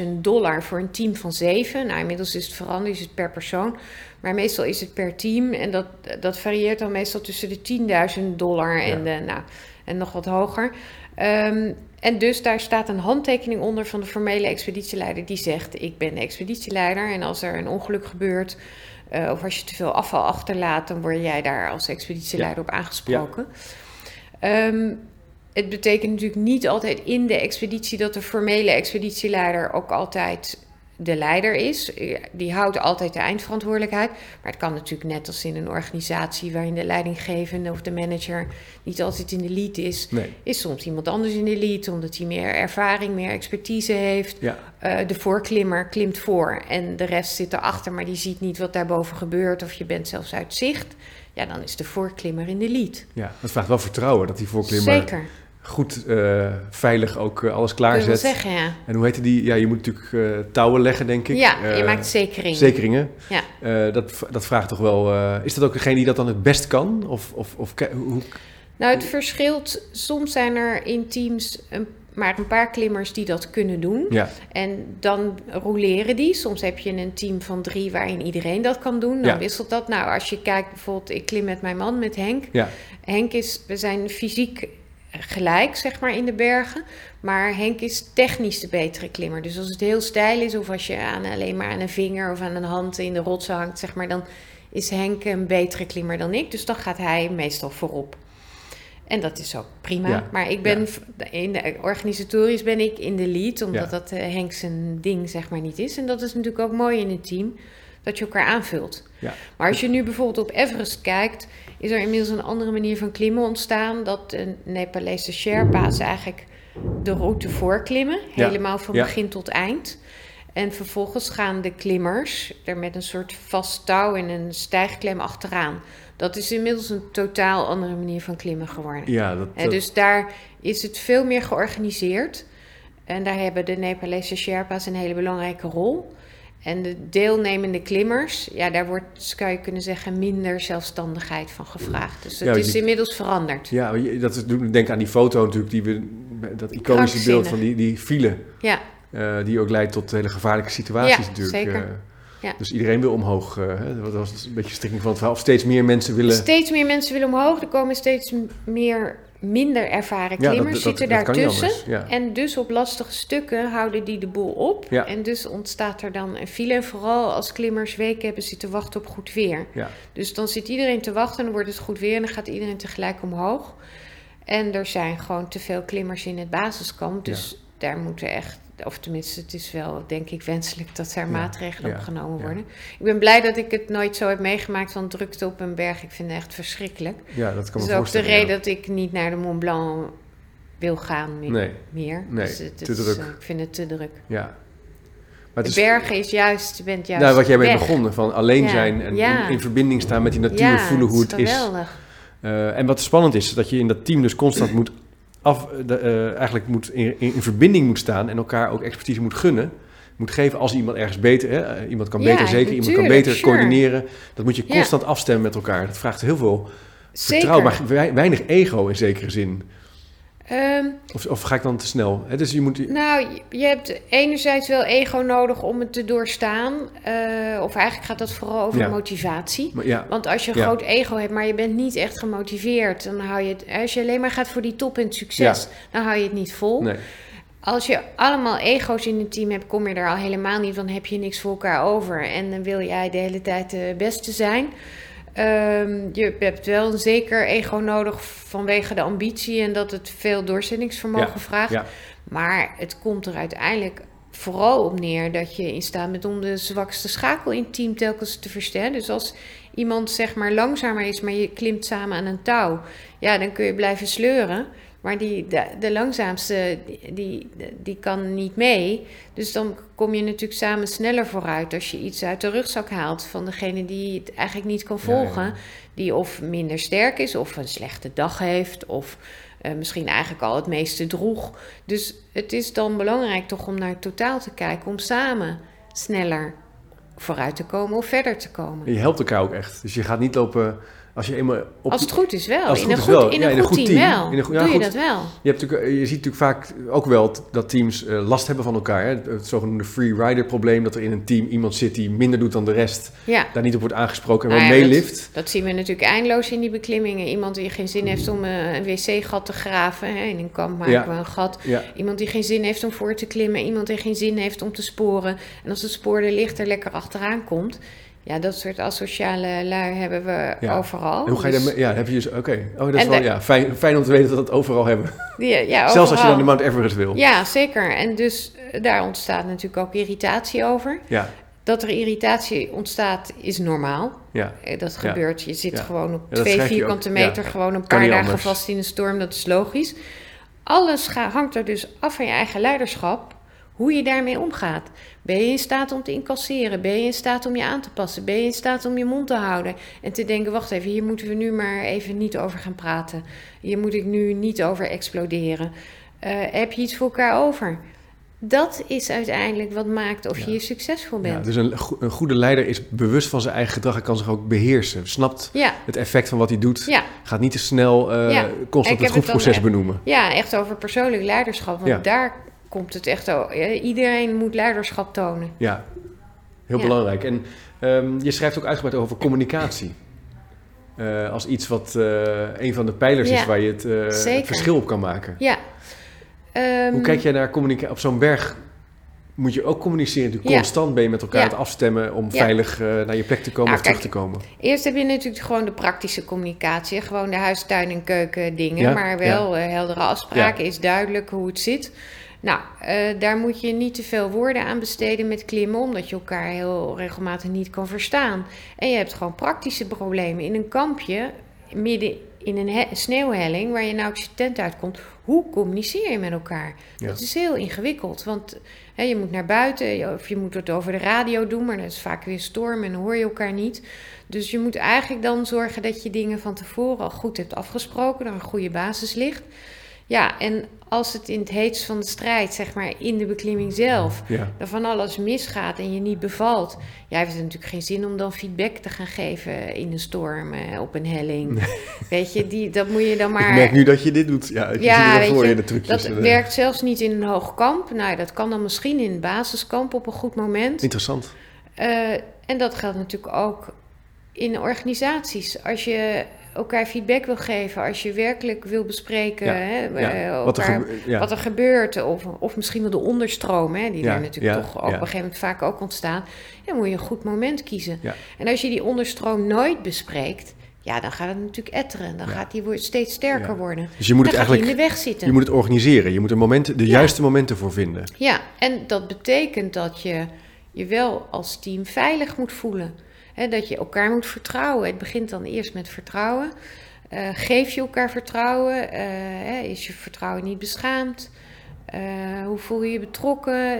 70.000 dollar voor een team van zeven. Nou, inmiddels is het veranderd, is het per persoon. Maar meestal is het per team. En dat, dat varieert dan meestal tussen de 10.000 dollar en, de, nou, en nog wat hoger. Ehm, en dus daar staat een handtekening onder van de formele expeditieleider die zegt: Ik ben de expeditieleider. En als er een ongeluk gebeurt, Eh, of als je te veel afval achterlaat, dan word jij daar als expeditieleider op aangesproken. Ehm, het betekent natuurlijk niet altijd in de expeditie dat de formele expeditieleider ook altijd de leider is. Die houdt altijd de eindverantwoordelijkheid. Maar het kan natuurlijk net als in een organisatie waarin de leidinggevende of de manager niet altijd in de lead is. Nee. Is soms iemand anders in de lead, omdat hij meer ervaring, meer expertise heeft. Ja. Eh, de voorklimmer klimt voor en de rest zit erachter, maar die ziet niet wat daarboven gebeurt. Of je bent zelfs uit zicht. Ja, dan is de voorklimmer in de lead. Ja, dat vraagt wel vertrouwen dat die voorklimmer Zeker. Goed eh, veilig ook eh, alles klaarzet. zeggen, ja. En hoe heette die? Ja, je moet natuurlijk eh, touwen leggen, denk ik. Ja, je maakt zekering. Zekeringen. Ja. Dat, dat vraagt toch wel... is dat ook degene die dat dan het best kan? Of, of, of hoe, Nou, het verschilt. Soms zijn er in teams een, maar een paar klimmers die dat kunnen doen. ja, En dan roleren die. Soms heb je een team van drie waarin iedereen dat kan doen. Dan Ja. wisselt dat. Nou, als je kijkt bijvoorbeeld, ik klim met mijn man, met Henk. ja, Henk is, we zijn fysiek gelijk, zeg maar, in de bergen. Maar Henk is technisch de betere klimmer. Dus als het heel stijl is, of als je aan, alleen maar aan een vinger of aan een hand in de rotsen hangt, zeg maar, dan is Henk een betere klimmer dan ik. Dus dan gaat hij meestal voorop. En dat is ook prima. Ja, Maar ik ben in de organisatorisch ben ik in de lead, omdat Ja. dat eh, Henk zijn ding zeg maar niet is. En dat is natuurlijk ook mooi in een team, dat je elkaar aanvult. Ja. Maar als je nu bijvoorbeeld op Everest kijkt, is er inmiddels een andere manier van klimmen ontstaan. Dat de Nepalese Sherpa's eigenlijk de route voorklimmen, Ja, helemaal van ja. begin tot eind. En vervolgens gaan de klimmers er met een soort vast touw en een stijgklem achteraan. Dat is inmiddels een totaal andere manier van klimmen geworden. ja dat, En dus daar is het veel meer georganiseerd. En daar hebben de Nepalese Sherpa's een hele belangrijke rol. En de deelnemende klimmers, ja, daar wordt, zou je kunnen zeggen, minder zelfstandigheid van gevraagd. Dus het Ja, is die- inmiddels veranderd. ja, dat denk aan die foto natuurlijk, die we, dat iconische beeld van die, die file. Ja, eh, die ook leidt tot hele gevaarlijke situaties Ja, natuurlijk. zeker. eh. Ja. Dus iedereen wil omhoog. eh, dat was een beetje strekking van het verhaal. Of steeds meer mensen willen... steeds meer mensen willen omhoog. Er komen steeds meer minder ervaren klimmers zitten daartussen. ja. En dus op lastige stukken houden die de boel op. Ja. En dus ontstaat er dan een file. En vooral als klimmers weken hebben zitten wachten op goed weer. Ja, Dus dan zit iedereen te wachten en dan wordt het goed weer en dan gaat iedereen tegelijk omhoog. En er zijn gewoon te veel klimmers in het basiskamp. Dus daar moeten echt, of tenminste, het is wel denk ik wenselijk dat er Ja, maatregelen ja, worden. Ik ben blij dat ik het nooit zo heb meegemaakt van drukte op een berg. Ik vind het echt verschrikkelijk. ja, dat kan Dat me is ook de reden dat ik niet naar de Mont Blanc wil gaan meer. Nee, meer. Nee, Dus het te is, druk. eh, ik vind het te druk. ja. Maar De het bergen is juist, je bent juist nou, wat jij bent begonnen, van alleen zijn en in, in verbinding staan met die natuur, voelen hoe het is. geweldig. Eh, en wat spannend is, dat je in dat team dus constant [CLEARS THROAT] moet af, de, eh, eigenlijk moet in, in, in verbinding moet staan en elkaar ook expertise moet gunnen. Moet geven als iemand ergens beter, hè, eh, iemand kan Ja, beter zeker, iemand kan beter sure. coördineren. Dat moet je Ja. constant afstemmen met elkaar. Dat vraagt heel veel vertrouwen, maar wei- weinig ego in zekere zin. Ehm, Of, of ga ik dan te snel? Dus je moet, Nou, je- hebt enerzijds wel ego nodig om het te doorstaan. eh, of eigenlijk gaat dat vooral over Ja. motivatie. maar ja, Want als je een Ja. groot ego hebt, maar je bent niet echt gemotiveerd, dan hou je het. Als je alleen maar gaat voor die top en het succes, dan hou je het niet vol. nee. Als je allemaal ego's in een team hebt, kom je er al helemaal niet. Dan heb je niks voor elkaar over. En dan wil jij de hele tijd de beste zijn. Ehm, je hebt wel een zeker ego nodig vanwege de ambitie en dat het veel doorzettingsvermogen Ja, vraagt. ja. Maar het komt er uiteindelijk vooral op neer dat je in staat bent om de zwakste schakel in het team telkens te versterken. Dus als iemand zeg maar langzamer is, maar je klimt samen aan een touw, ja, dan kun je blijven sleuren. Maar die, de, de langzaamste, die, die, kan niet mee. Dus dan kom je natuurlijk samen sneller vooruit als je iets uit de rugzak haalt van degene die het eigenlijk niet kan ja, volgen. ja. Die of minder sterk is, of een slechte dag heeft, of eh, misschien eigenlijk al het meeste droeg. Dus het is dan belangrijk toch om naar het totaal te kijken, om samen sneller vooruit te komen of verder te komen. Je helpt elkaar ook echt. Dus je gaat niet lopen als je eenmaal op Als het goed is wel. Als het in, goed een goed, wel. in Ja, een goed team, wel. In een goed- ja, Doe je goed. dat wel. Je, hebt natuurlijk, je ziet natuurlijk vaak ook wel dat teams eh, last hebben van elkaar. Hè? Het, zogenoemde free rider probleem, dat er in een team iemand zit die minder doet dan de rest, Ja. daar niet op wordt aangesproken en wel Nou ja, meelift. Dat zien we natuurlijk eindeloos in die beklimmingen. Iemand die geen zin heeft om eh, een wc-gat te graven. Hè? In een kamp maken we een gat. Iemand die geen zin heeft om voor te klimmen. Iemand die geen zin heeft om te sporen. En als het spoor er ligt er lekker achteraan komt. Ja, dat soort asociale lui hebben we Ja. overal. En hoe ga je Dus daarmee... Ja, heb je dus... Oké. Oh, dat is wel de- ja, fijn, fijn om te weten dat we dat overal hebben. die- ja, Zelfs als je naar de Mount Everest wil. Ja, zeker. En dus eh, daar ontstaat natuurlijk ook irritatie over. Ja, Dat er irritatie ontstaat is normaal. ja. Eh, Dat Ja. gebeurt. Je zit Ja. gewoon op Ja, twee vierkante. Ja. meter, gewoon een paar dagen vast in een storm. Dat is logisch. Alles ga- hangt er dus af van je eigen leiderschap. Hoe je daarmee omgaat. Ben je in staat om te incasseren? Ben je in staat om je aan te passen? Ben je in staat om je mond te houden? En te denken, wacht even, hier moeten we nu maar even niet over gaan praten. Hier moet ik nu niet over exploderen. Eh, heb je iets voor elkaar over? Dat is uiteindelijk wat maakt of je Ja. je succesvol ja bent. dus een, go- een goede leider is bewust van zijn eigen gedrag en kan zich ook beheersen. Snapt Ja, het effect van wat hij doet. ja. Gaat niet te snel Ja. constant het groepsproces benoemen. Ja, echt over persoonlijk leiderschap. Want Ja. daar komt het echt. Ja, Iedereen moet leiderschap tonen. Ja, heel Ja. belangrijk. En ehm, je schrijft ook uitgebreid over communicatie. Eh, als iets wat eh, een van de pijlers is waar je het eh, verschil op kan maken. Ja. Ehm, Hoe kijk jij naar communicatie? Op zo'n berg moet je ook communiceren. Natuurlijk Ja. constant ben je met elkaar Ja. aan het afstemmen om veilig naar je plek te komen Nou, of terug te komen. Eerst heb je natuurlijk gewoon de praktische communicatie. Gewoon de huis, tuin en keuken dingen. Maar wel heldere afspraken. Is duidelijk hoe het zit. Nou, eh, daar moet je niet te veel woorden aan besteden met klimmen. Omdat je elkaar heel regelmatig niet kan verstaan. En je hebt gewoon praktische problemen. In een kampje, midden in een he- sneeuwhelling... waar je nauwelijks je tent uitkomt... hoe communiceer je met elkaar? Ja. Dat is heel ingewikkeld. Want hè, je moet naar buiten of je moet het over de radio doen... maar dat is vaak weer storm en dan hoor je elkaar niet... Dus je moet eigenlijk dan zorgen dat je dingen van tevoren al goed hebt afgesproken, er een goede basis ligt. Ja, en als het in het heetst van de strijd, zeg maar in de beklimming zelf, Ja. er van alles misgaat en je niet bevalt, ja, heeft het natuurlijk geen zin om dan feedback te gaan geven in een storm, eh, op een helling. [LAUGHS] Weet je, die, dat moet je dan maar. Ik merk nu dat je dit doet. Ja, ik Ja, zie voor je, de trucjes. dat eh, werkt zelfs niet in een hoog kamp. Nou, dat kan dan misschien in een basiskamp op een goed moment. Interessant. Eh, en dat geldt natuurlijk ook in organisaties. Als je elkaar feedback wil geven, als je werkelijk wil bespreken Ja, hè, Ja. eh, wat, er elkaar- gebe- ja. wat er gebeurt, of, of misschien wel de onderstroom, hè, die er natuurlijk toch op een gegeven moment vaak ook ontstaan, dan moet je een goed moment kiezen. En als je die onderstroom nooit bespreekt, ja, dan gaat het natuurlijk etteren. Dan gaat die steeds sterker worden. Dus je moet dan het die in eigenlijk de weg zitten. je moet het organiseren. Je moet er momenten, de juiste momenten voor vinden. Ja, en dat betekent dat je je wel als team veilig moet voelen. Dat je elkaar moet vertrouwen. Het begint dan eerst met vertrouwen. Eh, geef je elkaar vertrouwen? Eh, hè, is je vertrouwen niet beschaamd? Eh, hoe voel je je betrokken?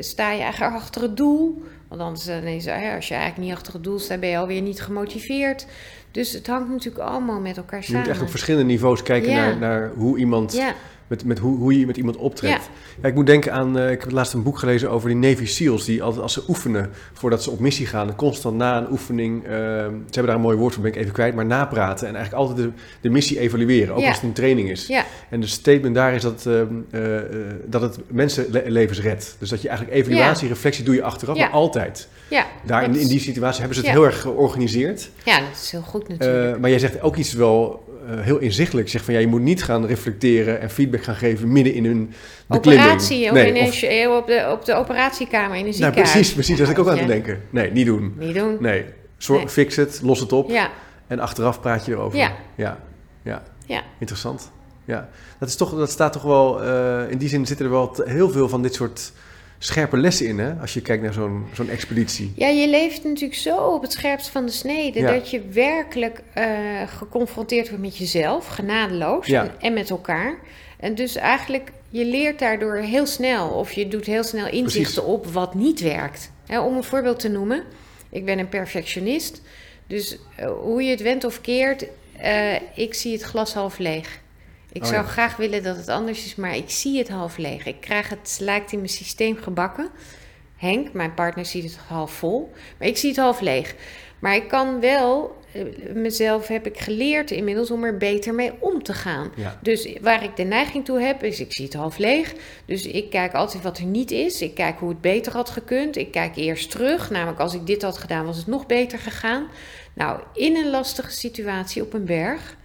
Sta je eigenlijk achter het doel? Want anders dan is, als je eigenlijk niet achter het doel staat, ben je alweer niet gemotiveerd. Dus het hangt natuurlijk allemaal met elkaar Je samen. moet echt op verschillende niveaus kijken Ja. naar, naar hoe iemand ja, met, met hoe, hoe je met iemand optrekt. Ja. ik moet denken aan, eh, ik heb laatst een boek gelezen over die Navy SEALs, die altijd als ze oefenen, voordat ze op missie gaan, constant na een oefening, eh, ze hebben daar een mooi woord voor, ben ik even kwijt, maar napraten en eigenlijk altijd de, de missie evalueren, ook Ja. als het een training is. ja, En de statement daar is dat, eh, dat het mensenlevens redt. Dus dat je eigenlijk evaluatie, reflectie doe je achteraf, maar altijd. ja. Daar in, in die situatie hebben ze het heel erg georganiseerd. Ja, dat is heel goed natuurlijk. Maar jij zegt ook iets wel heel inzichtelijk. Zegt van ja, je moet niet gaan reflecteren en feedback gaan geven midden in hun beklimming. Operatie, of Nee, een, of- sh- op, de, op de operatiekamer in een nou, ziekenhuis. precies, precies. Daar zit ik ook aan te denken. Nee, niet doen. Niet doen. Nee, Zorg, Nee. fix het, los het op Ja, en achteraf praat je erover. Ja. ja, ja. ja. Interessant. Ja, dat, is toch, dat staat toch wel, eh, in die zin zitten er wel heel veel van dit soort scherpe lessen in, hè? Als je kijkt naar zo'n zo'n expeditie. ja, je leeft natuurlijk zo op het scherpst van de snede... Ja. dat je werkelijk eh, geconfronteerd wordt met jezelf, genadeloos, Ja. en, en met elkaar. En dus eigenlijk, je leert daardoor heel snel... of je doet heel snel inzichten op wat niet werkt. Hè, om een voorbeeld te noemen, ik ben een perfectionist... Dus eh, hoe je het went of keert, eh, ik zie het glas half leeg. Ik Oh zou ja. graag willen dat het anders is, maar ik zie het half leeg. Ik krijg het lijkt in mijn systeem gebakken. Henk, mijn partner, ziet het half vol, maar ik zie het half leeg. Maar ik kan wel, eh, mezelf heb ik geleerd inmiddels om er beter mee om te gaan. Ja. Dus waar ik de neiging toe heb, is ik zie het half leeg. Dus ik kijk altijd wat er niet is. Ik kijk hoe het beter had gekund. Ik kijk eerst terug. Namelijk als ik dit had gedaan, was het nog beter gegaan. Nou, in een lastige situatie op een berg,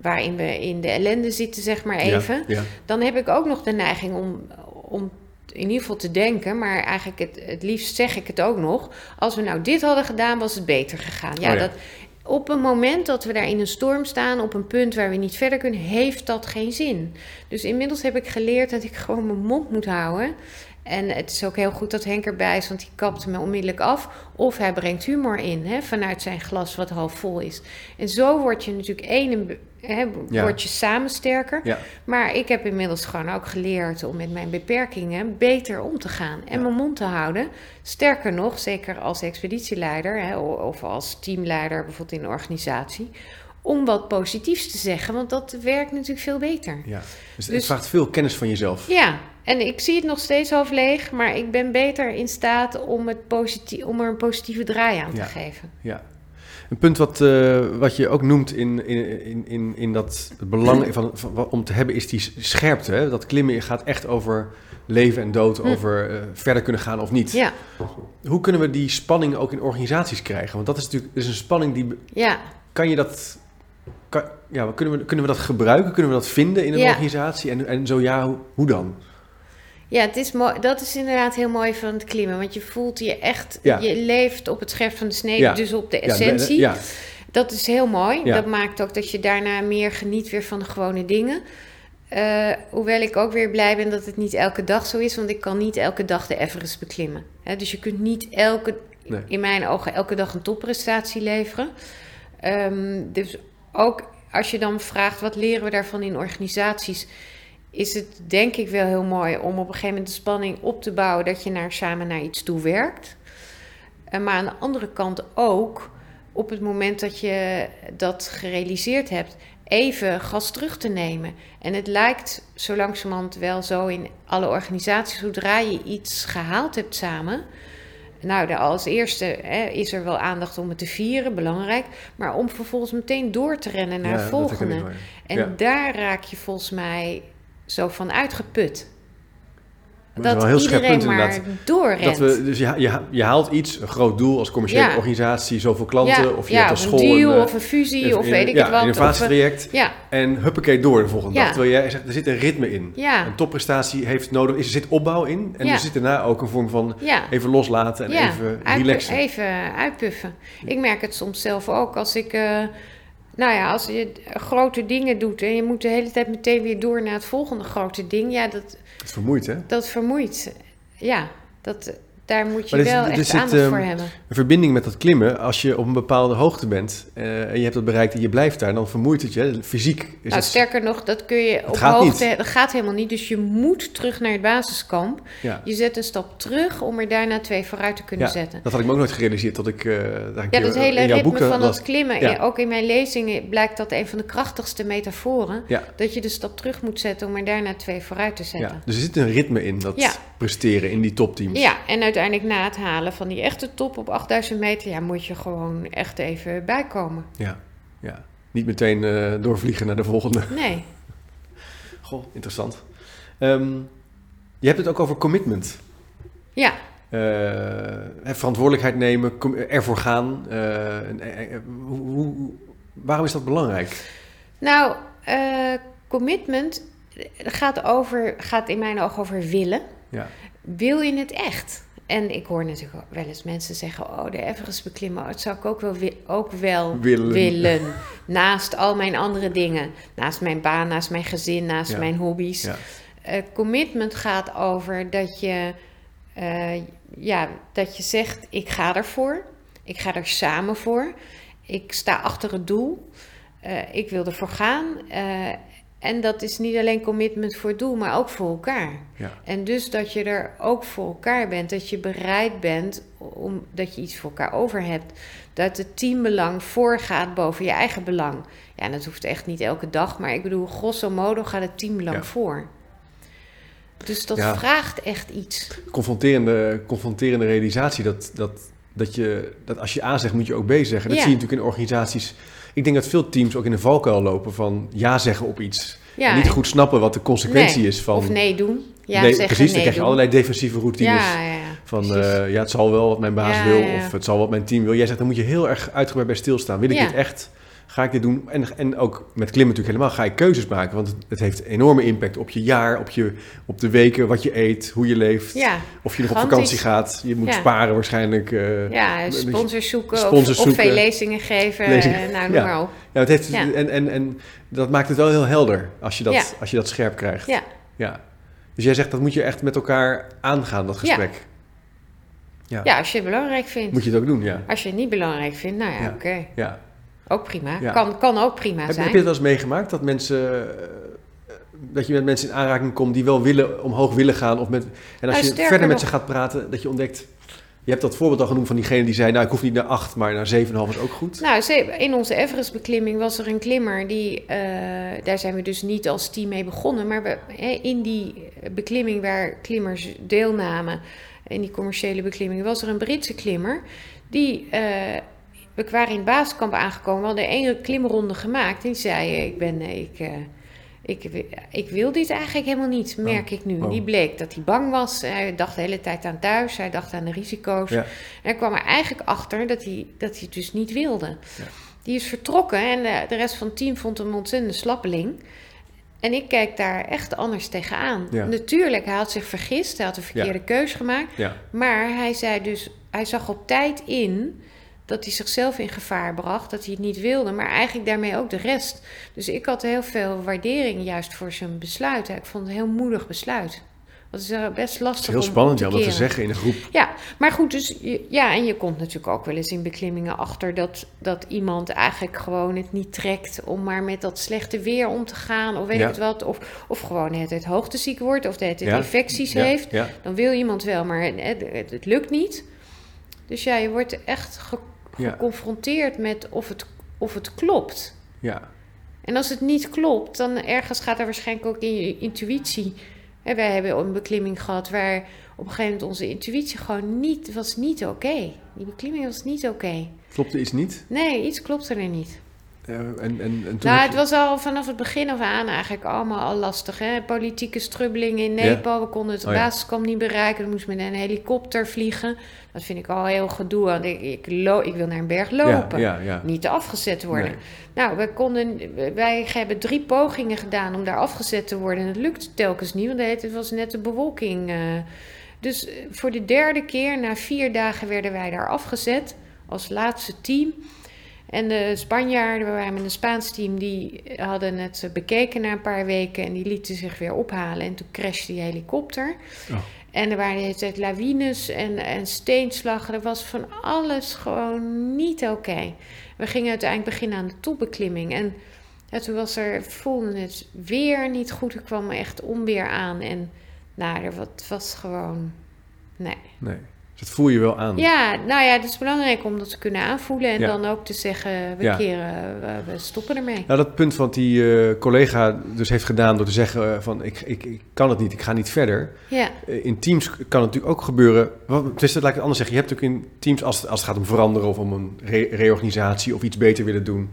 waarin we in de ellende zitten, zeg maar even. Ja, ja. Dan heb ik ook nog de neiging om, om in ieder geval te denken, maar eigenlijk het, het liefst zeg ik het ook nog. Als we nou dit hadden gedaan, was het beter gegaan. Ja, Oh ja. Dat, op een moment dat we daar in een storm staan, op een punt waar we niet verder kunnen, heeft dat geen zin. Dus inmiddels heb ik geleerd dat ik gewoon mijn mond moet houden. En het is ook heel goed dat Henk erbij is, want die kapt me onmiddellijk af. Of hij brengt humor in, hè, vanuit zijn glas wat half vol is. En zo word je natuurlijk één, hè, Ja. word je samen sterker. Ja. Maar ik heb inmiddels gewoon ook geleerd om met mijn beperkingen beter om te gaan en Ja. mijn mond te houden. Sterker nog, zeker als expeditieleider hè, of als teamleider bijvoorbeeld in een organisatie, om wat positiefs te zeggen, want dat werkt natuurlijk veel beter. Ja. Dus, het Dus- vraagt veel kennis van jezelf. Ja, en ik zie het nog steeds half leeg, maar ik ben beter in staat om, het om er een positieve draai aan Ja. te geven. Ja. Een punt wat, eh, wat je ook noemt in, in, in, in, dat belang van, van, om te hebben is die scherpte. Hè? Dat klimmen gaat echt over leven en dood, Hm. over eh, verder kunnen gaan of niet. Ja, Hoe kunnen we die spanning ook in organisaties krijgen? Want dat is natuurlijk is een spanning die... ja. Kan je dat... Kan, ja, kunnen, we, kunnen we dat gebruiken? Kunnen we dat vinden in een Ja. organisatie? En, en zo ja, hoe, hoe dan? Ja, het is mooi. dat is inderdaad heel mooi van het klimmen. Want je voelt je echt, Ja. je leeft op het scherp van de snede, Ja. dus op de essentie. Ja, Dat is heel mooi. Dat maakt ook dat je daarna meer geniet weer van de gewone dingen. Eh, hoewel ik ook weer blij ben dat het niet elke dag zo is, want ik kan niet elke dag de Everest beklimmen. Dus je kunt niet elke, Nee. in mijn ogen elke dag een topprestatie leveren. Ehm, dus ook als je dan vraagt wat leren we daarvan in organisaties, is het denk ik wel heel mooi om op een gegeven moment de spanning op te bouwen dat je naar, samen naar iets toe werkt. Eh, maar aan de andere kant ook op het moment dat je dat gerealiseerd hebt, even gas terug te nemen. En het lijkt zo langzamerhand wel zo in alle organisaties, zodra je iets gehaald hebt samen. Nou, als eerste hè, is er wel aandacht om het te vieren, belangrijk. Maar om vervolgens meteen door te rennen naar Ja, het volgende. En Ja. daar raak je volgens mij zo van uitgeput. Dat is Dat, iedereen maar doorrent. Dat we, dus je, je, je haalt iets, een groot doel als commerciële Ja. organisatie, zoveel klanten, of je ja, hebt als of school een deal eh, of een fusie of weet ik het wat. een eh, innovatietraject. ja, En huppakee door de volgende dag. Terwijl jij zegt, er zit een ritme in. Een topprestatie heeft nodig, er zit opbouw in. En er zit daarna ook een vorm van even loslaten en ja, even relaxen. Even uitpuffen. Ik merk het soms zelf ook als ik... eh, nou ja, als je grote dingen doet en je moet de hele tijd meteen weer door naar het volgende grote ding. Ja, dat, Het is vermoeid, hè? dat vermoeit. Ja, dat, daar moet je wel echt zit, aandacht ehm, voor hebben. Een verbinding met dat klimmen, als je op een bepaalde hoogte bent eh, en je hebt dat bereikt en je blijft daar, dan vermoeit het je. Fysiek is Nou, het... sterker nog, dat kun je op hoogte... Dat gaat helemaal niet. Dus je moet terug naar het basiskamp. Ja. Je zet een stap terug om er daarna twee vooruit te kunnen Ja, zetten. Dat had ik me ook nooit gerealiseerd tot ik daar een Ja, keer dat hele in jouw ritme boeken van dat klimmen. Ja. Ook in mijn lezingen blijkt dat een van de krachtigste metaforen. Ja. Dat je de stap terug moet zetten om er daarna twee vooruit te zetten. Ja, dus er zit een ritme in dat Ja. presteren in die topteams. Ja, en uiteindelijk na het halen van die echte top op 8000 meter, ja, moet je gewoon echt even bijkomen. Ja, ja. Niet meteen eh, doorvliegen naar de volgende. Nee. [LAUGHS] Goh, interessant. Ehm, je hebt het ook over commitment. Ja, Eh, verantwoordelijkheid nemen, ervoor gaan. Eh, en- en- en- hoe, hoe- waarom is dat belangrijk? nou, commitment gaat, over, gaat in mijn ogen over willen. Ja, Wil je het echt? En ik hoor natuurlijk wel eens mensen zeggen: Oh, de Everest beklimmen, oh, dat zou ik ook wel, ook wel Willen. willen. [LAUGHS] Naast al mijn andere dingen. Naast mijn baan, naast mijn gezin, naast Ja. mijn hobby's. ja, Eh, commitment gaat over dat je, eh, ja, dat je zegt: Ik ga ervoor. Ik ga er samen voor. Ik sta achter het doel. Eh, ik wil ervoor gaan. En dat is niet alleen commitment voor het doel, maar ook voor elkaar. ja. En dus dat je er ook voor elkaar bent, dat je bereid bent om dat je iets voor elkaar over hebt. Dat het teambelang voorgaat boven je eigen belang. Ja, en dat hoeft echt niet elke dag, maar ik bedoel, grosso modo gaat het teambelang Ja. voor. Dus dat Ja. vraagt echt iets. Confronterende, confronterende realisatie dat, dat, dat, je, dat als je A zegt, moet je ook B zeggen. Dat zie je natuurlijk in organisaties. Ik denk dat veel teams ook in de valkuil lopen van ja zeggen op iets. Ja, En niet goed snappen wat de consequentie nee. is van... Of nee doen. Ja, nee, precies, dan nee krijg je doen. allerlei defensieve routines. Ja, ja, ja. Van eh, ja, het zal wel wat mijn baas wil of het zal wat mijn team wil. Jij zegt, dan moet je heel erg uitgebreid bij stilstaan. Wil ik dit echt? Ga ik dit doen? En, en ook met klimmen natuurlijk helemaal. Ga je keuzes maken? Want het, heeft enorme impact op je jaar, op, je, op de weken, wat je eet, hoe je leeft. Ja, Of je nog op vakantie gaat. Je moet Ja. sparen waarschijnlijk. eh, ja sponsors zoeken sponsors of, of zoeken. veel lezingen geven. Lezingen, eh, nou, noem ja. maar op. Ja, het heeft. En, en, en dat maakt het wel heel helder als je dat, als je dat scherp krijgt. Ja. ja. Dus jij zegt dat moet je echt met elkaar aangaan, dat gesprek. Ja. ja, als je het belangrijk vindt. Moet je het ook doen, ja. Als je het niet belangrijk vindt, nou ja, Ja. oké. ja. Ook prima. Ja. Kan, kan ook prima Heb, zijn. heb je het wel eens meegemaakt dat mensen. eh, dat je met mensen in aanraking komt die wel willen, omhoog willen gaan. Of met, en als Nou, je verder met ze gaat praten, dat je ontdekt. Je hebt dat voorbeeld al genoemd van diegene die zei: Nou, ik hoef niet naar 8, maar naar 7,5 is ook goed. Nou, in onze Everest-beklimming was er een klimmer die, eh, daar zijn we dus niet als team mee begonnen, maar we, in die beklimming waar klimmers deelnamen, in die commerciële beklimming, was er een Britse klimmer die, eh, we waren in het basiskamp aangekomen, we hadden één klimronde gemaakt en die zei, eh, ik ben, eh, ik, eh, ik, ik wil dit eigenlijk helemaal niet, merk ik nu. Oh. Die bleek dat hij bang was, hij dacht de hele tijd aan thuis, hij dacht aan de risico's. Ja. En hij kwam er eigenlijk achter dat hij, dat hij het dus niet wilde. Ja. Die is vertrokken en de, de rest van het team vond hem een ontzettende slappeling. En ik kijk daar echt anders tegenaan. Ja. Natuurlijk, hij had zich vergist, hij had een verkeerde keus gemaakt. Maar hij zei dus, hij zag op tijd in dat hij zichzelf in gevaar bracht, dat hij het niet wilde, maar eigenlijk daarmee ook de rest. Dus ik had heel veel waardering juist voor zijn besluit. Ik vond het een heel moedig besluit. Dat is eh, best lastig. het is heel om spannend te ja, om dat te zeggen in een groep. Ja, maar goed, dus ja, en je komt natuurlijk ook wel eens in beklimmingen achter dat, dat iemand eigenlijk gewoon het niet trekt om maar met dat slechte weer om te gaan, of weet Ja. ik wat, of, of gewoon het, het hoogteziek wordt, of het, het Ja. infecties heeft. Dan wil iemand wel, maar het, het, het lukt niet. Dus ja, je wordt echt. Geconfronteerd met of het, of het klopt. ja. En als het niet klopt, dan ergens gaat er waarschijnlijk ook in je intuïtie. Hè, wij hebben een beklimming gehad waar op een gegeven moment onze intuïtie gewoon niet, was niet oké. Die beklimming was niet oké. Klopte iets niet? Nee, iets klopte er niet. Eh, en, en, en toen Nou, het je- was al vanaf het begin af aan eigenlijk allemaal al lastig. Hè? Politieke strubbelingen in Nepal. We konden het Oh ja. niet bereiken. We moesten met een helikopter vliegen. Dat vind ik al heel gedoe. Want ik, ik, wil naar een berg lopen. Ja. Niet afgezet worden. Nee. Nou, wij, konden, wij hebben drie pogingen gedaan om daar afgezet te worden. En het lukte telkens niet, want tijd was net de bewolking. eh. dus eh, voor de derde keer, na vier dagen, werden wij daar afgezet als laatste team. En de Spanjaarden, we waren met een Spaans team, die hadden het bekeken na een paar weken en die lieten zich weer ophalen. En toen crashte die helikopter. Oh. En er waren de hele tijd lawines en, en steenslag. Er was van alles gewoon niet oké. We gingen uiteindelijk beginnen aan de topbeklimming. En ja, toen was er, voelde het weer niet goed. Er kwam echt onweer aan. En nou, er wat, was gewoon... Nee. Nee. Dat voel je wel aan. Ja, nou ja, het is belangrijk om dat te kunnen aanvoelen. En Ja. dan ook te zeggen, we Ja. keren, we, we stoppen ermee. Nou, dat punt wat die eh, collega dus heeft gedaan door te zeggen eh, van ik, ik, ik kan het niet, ik ga niet verder. Ja, Eh, In teams kan het natuurlijk ook gebeuren. Wat- Dus dat laat ik het anders zeggen. Je hebt ook in teams, als, als het gaat om veranderen of om een re- reorganisatie of iets beter willen doen,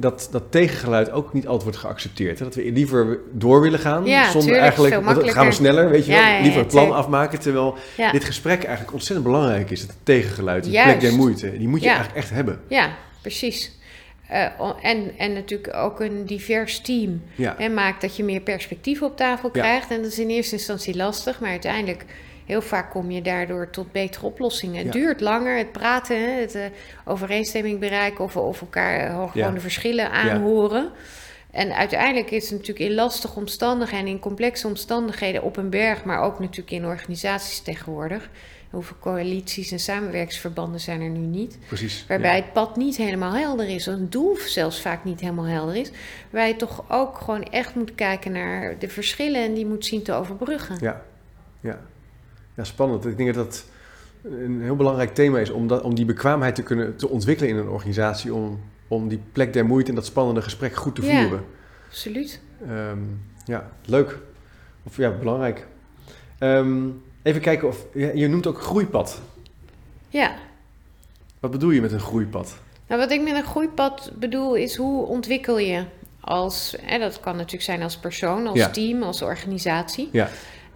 dat, dat tegengeluid ook niet altijd wordt geaccepteerd. Hè? Dat we liever door willen gaan, Ja, zonder tuurlijk, eigenlijk, want dan gaan we sneller, weet je Ja, wel, ja, liever het plan afmaken, terwijl dit gesprek eigenlijk ontzettend belangrijk is. Het tegengeluid, die Juist. plek der moeite, die moet je eigenlijk echt hebben. ja precies. Eh, en, en natuurlijk ook een divers team. En maakt dat je meer perspectief op tafel krijgt. En dat is in eerste instantie lastig, maar uiteindelijk heel vaak kom je daardoor tot betere oplossingen. Het Ja. duurt langer, het praten, het eh, overeenstemming bereiken of, of elkaar eh, gewoon Ja. de verschillen aanhoren. En uiteindelijk is het natuurlijk in lastige omstandigheden en in complexe omstandigheden op een berg, maar ook natuurlijk in organisaties tegenwoordig. Hoeveel coalities en samenwerkingsverbanden zijn er nu niet? precies. Waarbij Ja. het pad niet helemaal helder is, een doel zelfs vaak niet helemaal helder is. Waar je toch ook gewoon echt moet kijken naar de verschillen en die moet zien te overbruggen. Ja, ja. Ja, spannend. Ik denk dat dat een heel belangrijk thema is om, dat, om die bekwaamheid te kunnen te ontwikkelen in een organisatie. Om, om die plek der moeite en dat spannende gesprek goed te Ja. voeren. Absoluut. Ehm, ja, leuk. Of ja, belangrijk. Ehm, even kijken of. ja, je noemt ook groeipad. Ja. Wat bedoel je met een groeipad? Nou, wat ik met een groeipad bedoel is hoe ontwikkel je als, hè, dat kan natuurlijk zijn als persoon, als Ja. team, als organisatie. Ja.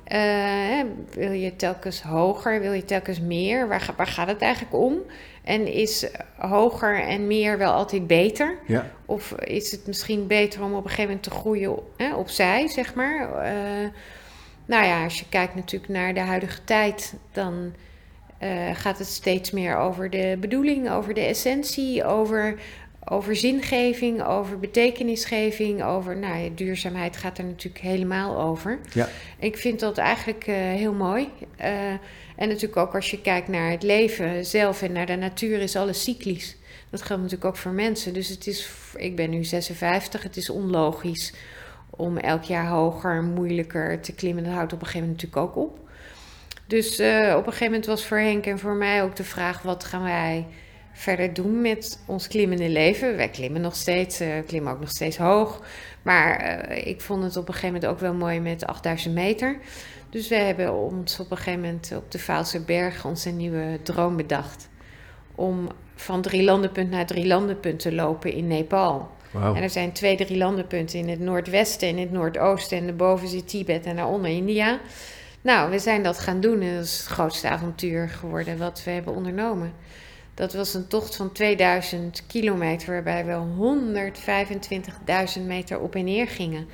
Eh, wil je telkens hoger? Wil je telkens meer? Waar, waar gaat het eigenlijk om? En is hoger en meer wel altijd beter? Ja. Of is het misschien beter om op een gegeven moment te groeien hè, opzij, zeg maar? Uh, nou ja, als je kijkt natuurlijk naar de huidige tijd, dan uh, gaat het steeds meer over de bedoeling, over de essentie, over, over zingeving, over betekenisgeving, over nou ja, duurzaamheid gaat er natuurlijk helemaal over. Ja. Ik vind dat eigenlijk uh, heel mooi. Uh, en natuurlijk ook als je kijkt naar het leven zelf en naar de natuur is alles cyclisch. Dat geldt natuurlijk ook voor mensen. Dus het is, ik ben nu 56, het is onlogisch om elk jaar hoger, moeilijker te klimmen. Dat houdt op een gegeven moment natuurlijk ook op. Dus uh, op een gegeven moment was voor Henk en voor mij ook de vraag: wat gaan wij verder doen met ons klimmende leven? Wij klimmen nog steeds, uh, klimmen ook nog steeds hoog. Maar uh, ik vond het op een gegeven moment ook wel mooi met 8000 meter. Dus we hebben ons op een gegeven moment op de Vaalse Berg onze nieuwe droom bedacht. Om van drie landenpunt naar drie landenpunt te lopen in Nepal. Wow. En er zijn twee drie landenpunten in het noordwesten, in het noordoosten en daarboven zit Tibet en daaronder India. Nou, we zijn dat gaan doen en dat is het grootste avontuur geworden wat we hebben ondernomen. Dat was een tocht van 2000 kilometer waarbij we 125.000 meter op en neer gingen.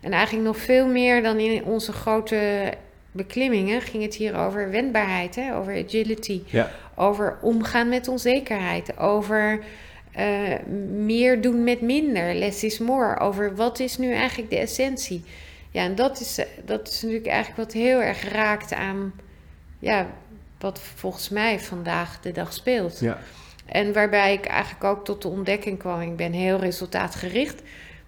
En eigenlijk nog veel meer dan in onze grote beklimmingen ging het hier over wendbaarheid, hè? over agility, Ja. over omgaan met onzekerheid, over uh, meer doen met minder, less is more, over wat is nu eigenlijk de essentie. Ja, en dat is, dat is natuurlijk eigenlijk wat heel erg raakt aan ja, wat volgens mij vandaag de dag speelt. Ja. En waarbij ik eigenlijk ook tot de ontdekking kwam, ik ben heel resultaatgericht,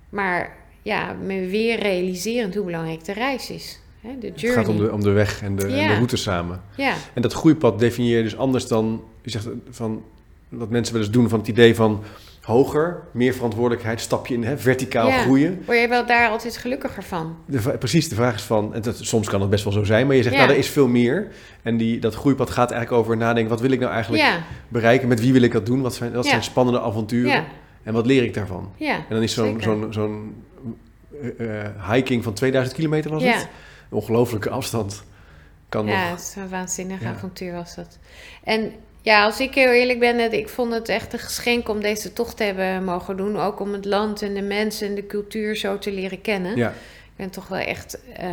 maar ja, me weer realiserend hoe belangrijk de reis is. Hè, de Het journey. gaat om de, om de weg en de, en de route samen. Ja, En dat groeipad definieer je dus anders dan, je zegt van, wat mensen wel eens doen van het idee van hoger, meer verantwoordelijkheid, stapje in, hè, verticaal Ja. groeien. word je wel daar altijd gelukkiger van? De, precies, de vraag is van, en dat, soms kan het best wel zo zijn, maar je zegt, Ja. nou, er is veel meer. En die, dat groeipad gaat eigenlijk over nadenken, wat wil ik nou eigenlijk Ja, bereiken, met wie wil ik dat doen, wat zijn, wat Ja. zijn spannende avonturen ja, en wat leer ik daarvan. ja. En dan is zo'n zo'n zo'n eh, eh, hiking van 2000 kilometer was Ja. het? Een ongelofelijke afstand. Kan Ja, nog. het is een waanzinnig Ja. avontuur was dat. En ja, als ik heel eerlijk ben, het- ik vond het echt een geschenk om deze tocht te hebben mogen doen. Ook om het land en de mensen en de cultuur zo te leren kennen. Ja, Ik ben toch wel echt, eh,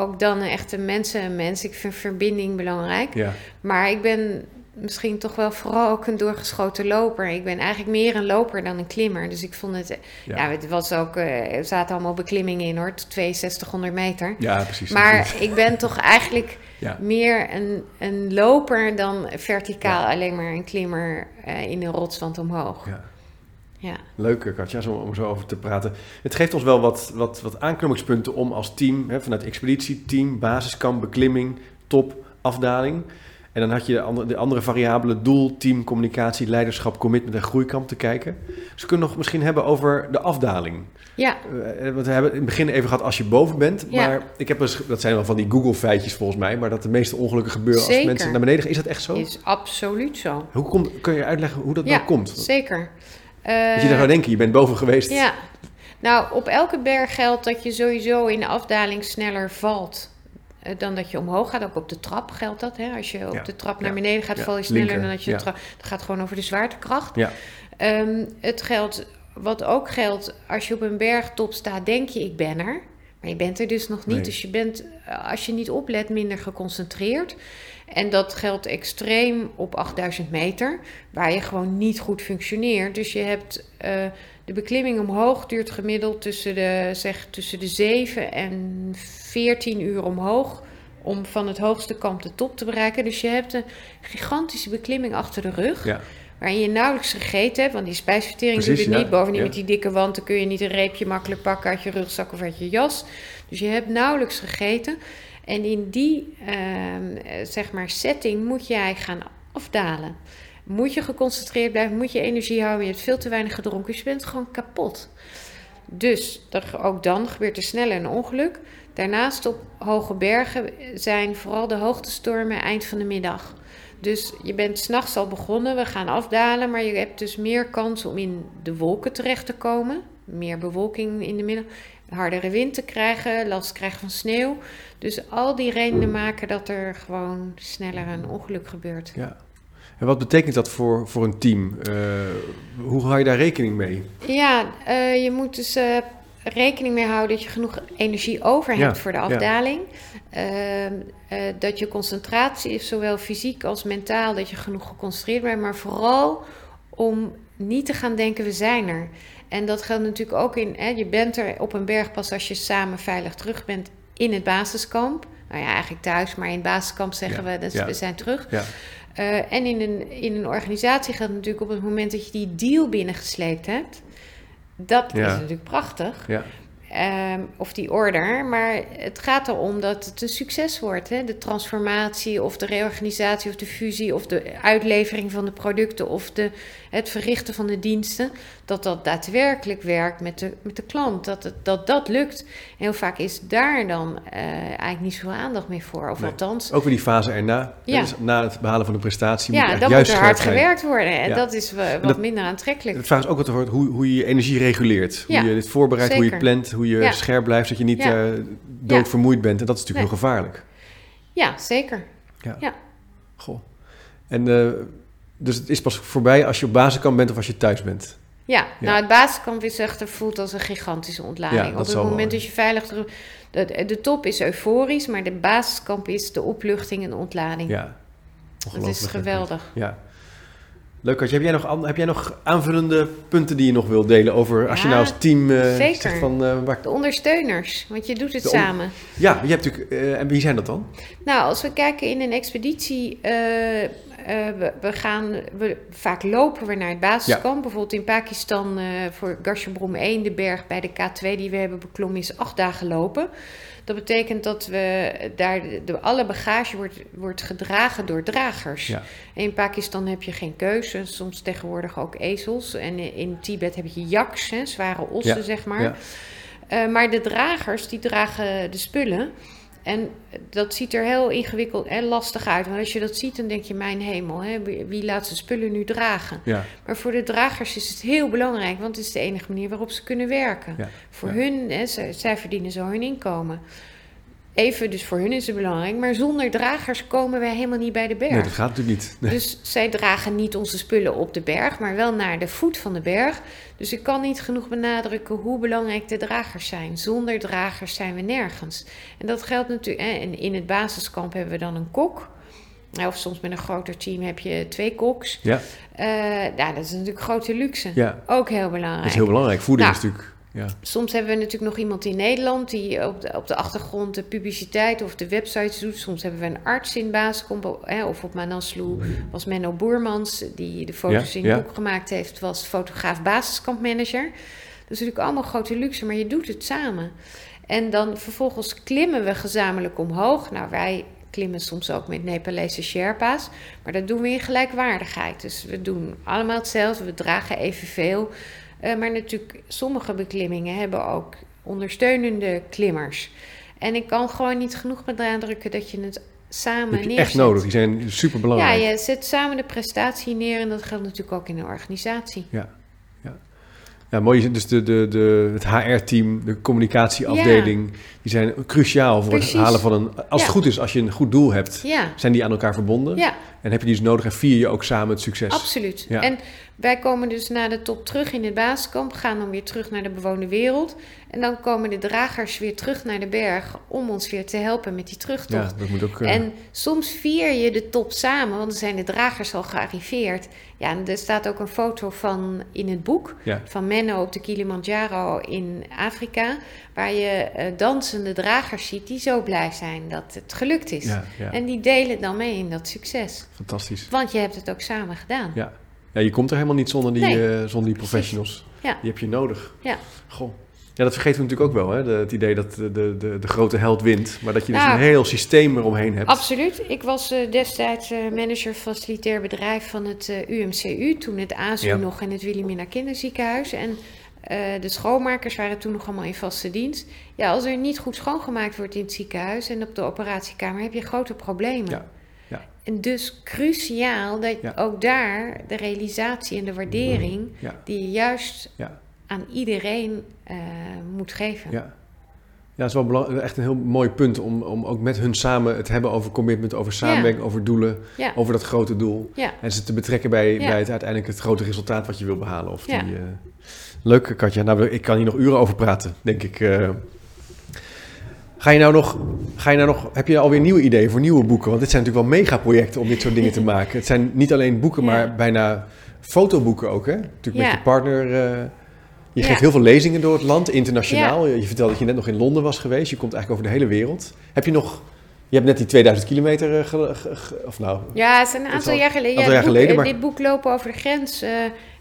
ook dan een echte mensenmens. Ik vind verbinding belangrijk. ja, Maar ik ben misschien toch wel vooral ook een doorgeschoten loper. Ik ben eigenlijk meer een loper dan een klimmer. Dus ik vond het, ja, ja. het was ook, eh, er zaten allemaal beklimmingen in hoor, 6200 meter. ja precies. Maar ik ben toch eigenlijk [LAUGHS] Ja. meer een, een loper dan verticaal alleen maar een klimmer eh, in een rotswand omhoog. Ja. Ja. Leuk, eh, Katja, zo- om zo over te praten. Het geeft ons wel wat, wat, wat aanknopingspunten om als team, hè, vanuit expeditie, team, basiskamp, beklimming, top, afdaling. En dan had je de andere, de andere variabelen, doel, team, communicatie, leiderschap, commitment en groeikamp te kijken. Dus we kunnen nog misschien hebben over de afdaling. Ja, Eh, want we hebben in het begin even gehad als je boven bent. Ja. Maar ik heb eens, dat zijn wel van die Google-feitjes volgens mij, maar dat de meeste ongelukken gebeuren als mensen naar beneden gaan. Is dat echt zo? is absoluut zo. Hoe komt, kun je uitleggen hoe dat Ja, nou komt? Zeker. Dat je daar Eh, zou denken, je bent boven geweest. Ja, nou op elke berg geldt dat je sowieso in de afdaling sneller valt eh, dan dat je omhoog gaat. Ook op de trap geldt dat. Hè? Als je op Ja, de trap naar beneden gaat, val je sneller linker, dan dat je de trap... Het gaat gewoon over de zwaartekracht. Ja. Ehm, het geldt, wat ook geldt, als je op een bergtop staat, denk je ik ben er. Maar je bent er dus nog niet. Nee. Dus je bent, eh, als je niet oplet, minder geconcentreerd. En dat geldt extreem op 8000 meter, waar je gewoon niet goed functioneert. Dus je hebt eh, de beklimming omhoog duurt gemiddeld tussen de, zeg, tussen de 7 en 14 uur omhoog. Om van het hoogste kamp de top te bereiken. Dus je hebt een gigantische beklimming achter de rug. Ja. Waarin je nauwelijks gegeten hebt, want die spijsvertering doet het ja. niet. Bovendien Ja. met die dikke wand, dan kun je niet een reepje makkelijk pakken uit je rugzak of uit je jas. Dus je hebt nauwelijks gegeten. En in die ehm, eh, zeg maar setting moet jij gaan afdalen. Moet je geconcentreerd blijven, moet je energie houden. Je hebt veel te weinig gedronken, dus je bent gewoon kapot. Dus ook dan gebeurt er sneller een ongeluk. Daarnaast op hoge bergen zijn vooral de hoogtestormen eind van de middag. Dus je bent s'nachts al begonnen, we gaan afdalen, maar je hebt dus meer kans om in de wolken terecht te komen. Meer bewolking in de middag. hardere wind te krijgen, last krijgen van sneeuw. Dus al die redenen maken dat er gewoon sneller een ongeluk gebeurt. Ja. En wat betekent dat voor, voor een team? Uh, hoe hou je daar rekening mee? Ja, uh, je moet dus uh, rekening mee houden dat je genoeg energie over hebt voor de afdaling. Ja. dat je concentratie is, zowel fysiek als mentaal, dat je genoeg geconcentreerd bent. Maar vooral om niet te gaan denken, we zijn er. En dat geldt natuurlijk ook in, hè, je bent er op een berg pas als je samen veilig terug bent in het basiskamp. Nou ja, eigenlijk thuis, maar in het basiskamp zeggen we, dat we zijn terug. Ja. Uh, en in een, in een organisatie geldt natuurlijk op het moment dat je die deal binnengesleept hebt. Dat is natuurlijk prachtig. Ja. Um, of die order. Maar het gaat erom dat het een succes wordt. Hè? De transformatie of de reorganisatie of de fusie of de uitlevering van de producten of de, het verrichten van de diensten. Dat dat daadwerkelijk werkt met de, met de klant. Dat, het, dat dat lukt. En heel vaak is daar dan uh, eigenlijk niet zoveel aandacht meer voor. Of althans. Ook weer die fase erna. Ja. Dus na het behalen van de prestatie. Ja, moet dan juist moet er hard gewerkt worden. En dat is wat dat, minder aantrekkelijk. Het vraag is ook wat hoe, hoe je je energie reguleert. Hoe je dit voorbereidt, hoe je plant, hoe je scherp blijft, dat je niet ja. uh, doodvermoeid bent. En dat is natuurlijk heel gevaarlijk. Ja, zeker. Ja. ja. Goh. En uh, dus het is pas voorbij als je op basiskamp bent of als je thuis bent. Ja, nou het basiskamp is echt voelt als een gigantische ontlading. op het moment dat je veilig. De, de top is euforisch, maar de basiskamp is de opluchting en de ontlading. Ja, Het is geweldig. Ja. Leuk, Heb jij, nog, heb jij nog aanvullende punten die je nog wilt delen over als je nou als team uh, zeker. van... Uh, waar... De ondersteuners, want je doet het samen. Ja, je hebt natuurlijk... Uh, en wie zijn dat dan? Nou, als we kijken in een expeditie... We, we, gaan, we, vaak lopen we naar het basiskamp. Bijvoorbeeld in Pakistan voor Gashebrom 1, de berg bij de K2 die we hebben beklommen, is acht dagen lopen. Dat betekent dat we daar de, alle bagage wordt, wordt gedragen door dragers. Ja. In Pakistan heb je geen keuze, soms tegenwoordig ook ezels. En in Tibet heb je yaks, hè, zware ossen, zeg maar. Ja. Uh, maar de dragers die dragen de spullen. En dat ziet er heel ingewikkeld en lastig uit. Want als je dat ziet, dan denk je, mijn hemel, hè, wie laat zijn spullen nu dragen? Ja. Maar voor de dragers is het heel belangrijk, want het is de enige manier waarop ze kunnen werken. Ja. Voor hun, hè, zij, zij verdienen zo hun inkomen. Even, dus voor hun is het belangrijk. Maar zonder dragers komen wij helemaal niet bij de berg. Nee, dat gaat natuurlijk niet. Dus zij dragen niet onze spullen op de berg, maar wel naar de voet van de berg. Dus ik kan niet genoeg benadrukken hoe belangrijk de dragers zijn. Zonder dragers zijn we nergens. En dat geldt natuurlijk. En in het basiskamp hebben we dan een kok. Of soms met een groter team heb je twee koks. Ja. Uh, ja, dat is natuurlijk grote luxe. Ja. Ook heel belangrijk. Dat is heel belangrijk. Voeding nou, is natuurlijk ja. Soms hebben we natuurlijk nog iemand in Nederland die op de, op de achtergrond de publiciteit of de websites doet. Soms hebben we een arts in basiskamp. Of op Manaslu was Menno Boermans, die de foto's in het boek gemaakt heeft, was fotograaf basiskampmanager. Dat is natuurlijk allemaal grote luxe, maar je doet het samen. En dan vervolgens klimmen we gezamenlijk omhoog. Nou, wij klimmen soms ook met Nepalese Sherpa's. Maar dat doen we in gelijkwaardigheid. Dus we doen allemaal hetzelfde. We dragen evenveel. Uh, maar natuurlijk, sommige beklimmingen hebben ook ondersteunende klimmers. En ik kan gewoon niet genoeg benadrukken dat je het samen neerzet. Je echt nodig, die zijn super belangrijk. Ja, je zet samen de prestatie neer en dat geldt natuurlijk ook in een organisatie. Ja, ja. Ja, mooi. Dus de, de, de, het HR-team, de communicatieafdeling, die zijn cruciaal voor het halen van een. Als het goed is, als je een goed doel hebt, zijn die aan elkaar verbonden. Ja. En heb je die dus nodig en vier je ook samen het succes. Absoluut. En wij komen dus na de top terug in het basiskamp, gaan dan weer terug naar de bewoonde wereld. En dan komen de dragers weer terug naar de berg om ons weer te helpen met die terugtocht. Ja, dat moet ook, uh... En soms vier je de top samen, want dan zijn de dragers al gearriveerd. Ja, en er staat ook een foto van in het boek van Menno op de Kilimanjaro in Afrika, waar je uh, dansende dragers ziet die zo blij zijn dat het gelukt is. Ja. En die delen dan mee in dat succes. Fantastisch. Want je hebt het ook samen gedaan. Ja, ja je komt er helemaal niet zonder die, nee. uh, zonder die professionals. Ja. Die heb je nodig. Ja. Goh. Ja, dat vergeten we natuurlijk ook wel, hè? De, het idee dat de, de, de, grote held wint, maar dat je dus nou, een heel systeem eromheen hebt. Absoluut. Ik was uh, destijds uh, manager facilitair bedrijf van het uh, UMCU, toen het ASU ja. nog en het Wilhelmina Kinderziekenhuis. En de schoonmakers waren toen nog allemaal in vaste dienst. Ja, als er niet goed schoongemaakt wordt in het ziekenhuis en op de operatiekamer, heb je grote problemen. Ja. Ja. En dus cruciaal dat ook daar de realisatie en de waardering die je juist aan iedereen uh, moet geven. Ja. Ja, het is wel echt een heel mooi punt om, om ook met hun samen het hebben over commitment, over samenwerking, over doelen, ja. over dat grote doel. Ja. En ze te betrekken bij, bij het uiteindelijk het grote resultaat wat je wil behalen. Of die, uh... Leuk, Katja. Nou, ik kan hier nog uren over praten, denk ik. Uh... Ga je nou nog, ga je nou nog, heb je alweer nieuwe ideeën voor nieuwe boeken? Want dit zijn natuurlijk wel megaprojecten om dit soort dingen te [LAUGHS] maken. Het zijn niet alleen boeken, maar bijna fotoboeken ook, hè? Natuurlijk met je partner. Uh, je geeft heel veel lezingen door het land, internationaal. Je, je vertelde dat je net nog in Londen was geweest. Je komt eigenlijk over de hele wereld. Heb je nog... Je hebt net die 2000 kilometer, ge, ge, ge, of nou... Ja, het is een aantal jaar geleden. Aantal jaar boek, geleden maar... Dit boek Lopen over de Grens uh,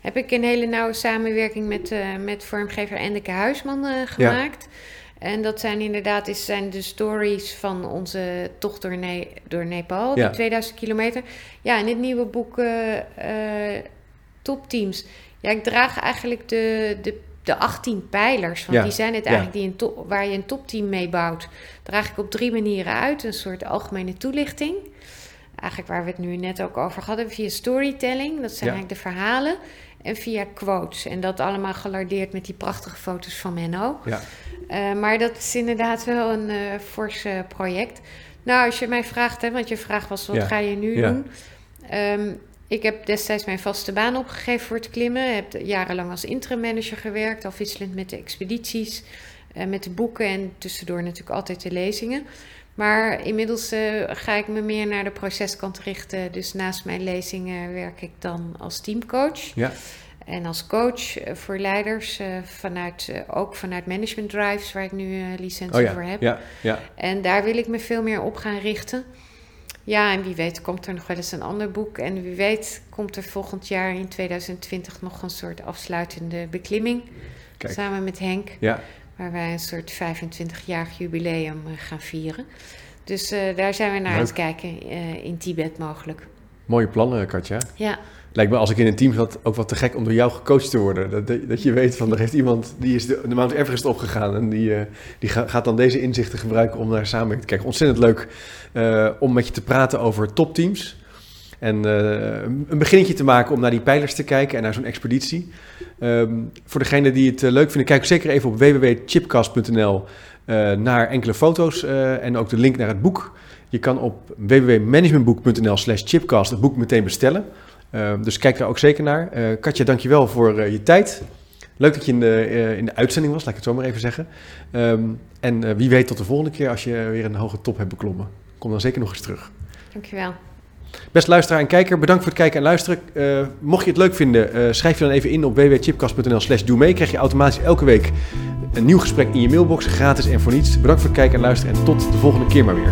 heb ik een hele nauwe samenwerking met, uh, met vormgever Endeke Huisman gemaakt. Ja. En dat zijn inderdaad is, zijn de stories van onze tocht door, ne door Nepal, Ja. die 2000 kilometer. Ja, in dit nieuwe boek Topteams... Ja, ik draag eigenlijk de, de, de 18 pijlers. Want Ja, die zijn het ja. eigenlijk die een top, waar je een topteam mee bouwt. Draag ik op drie manieren uit. Een soort algemene toelichting. Eigenlijk waar we het nu net ook over hadden. Via storytelling, dat zijn eigenlijk de verhalen. En via quotes. En dat allemaal gelardeerd met die prachtige foto's van Menno. Ja. Eh, maar dat is inderdaad wel een eh fors eh, project. Nou, als je mij vraagt, hè, want je vraag was: wat Ja. ga je nu Ja. doen? Ehm, ik heb destijds mijn vaste baan opgegeven voor het klimmen. Heb jarenlang als interim manager gewerkt, afwisselend met de expedities, met de boeken en tussendoor natuurlijk altijd de lezingen. Maar inmiddels eh, ga ik me meer naar de proceskant richten. Dus naast mijn lezingen werk ik dan als teamcoach. Ja. En als coach eh, voor leiders, eh, vanuit, ook vanuit Management Drives, waar ik nu licentie Oh ja, voor heb. ja, ja. En daar wil ik me veel meer op gaan richten. Ja, en wie weet komt er nog wel eens een ander boek. En wie weet komt er volgend jaar in 2020 nog een soort afsluitende beklimming. Kijk. Samen met Henk, ja. Waar wij een soort 25-jarig jubileum eh, gaan vieren. Dus eh, daar zijn we naar aan het kijken, eh, in Tibet mogelijk. Mooie plannen, Katja. Ja, Lijkt me als ik in een team zat ook wat te gek om door jou gecoacht te worden. Dat, dat, je weet van er heeft iemand die is de, de Mount Everest opgegaan en die, die ga- gaat dan deze inzichten gebruiken om naar samenwerking te kijken. Ontzettend leuk om met je te praten over topteams. En eh, een beginnetje te maken om naar die pijlers te kijken en naar zo'n expeditie. Ehm, voor degenen die het eh, leuk vinden, kijk zeker even op www.chipcast.nl eh, naar enkele foto's en ook de link naar het boek. Je kan op www.managementboek.nl slash chipcast het boek meteen bestellen. Uh, dus kijk daar ook zeker naar. Uh, Katja, dankjewel voor je tijd. Leuk dat je in de, in de uitzending was, laat ik het zo maar even zeggen. Um, en wie weet tot de volgende keer als je weer een hoge top hebt beklommen. Kom dan zeker nog eens terug. dankjewel. Beste luisteraar en kijker, bedankt voor het kijken en luisteren. Eh, mocht je het leuk vinden, eh, schrijf je dan even in op www.chipcast.nl slash doe mee. Krijg je automatisch elke week een nieuw gesprek in je mailbox, gratis en voor niets. Bedankt voor het kijken en luisteren en tot de volgende keer maar weer.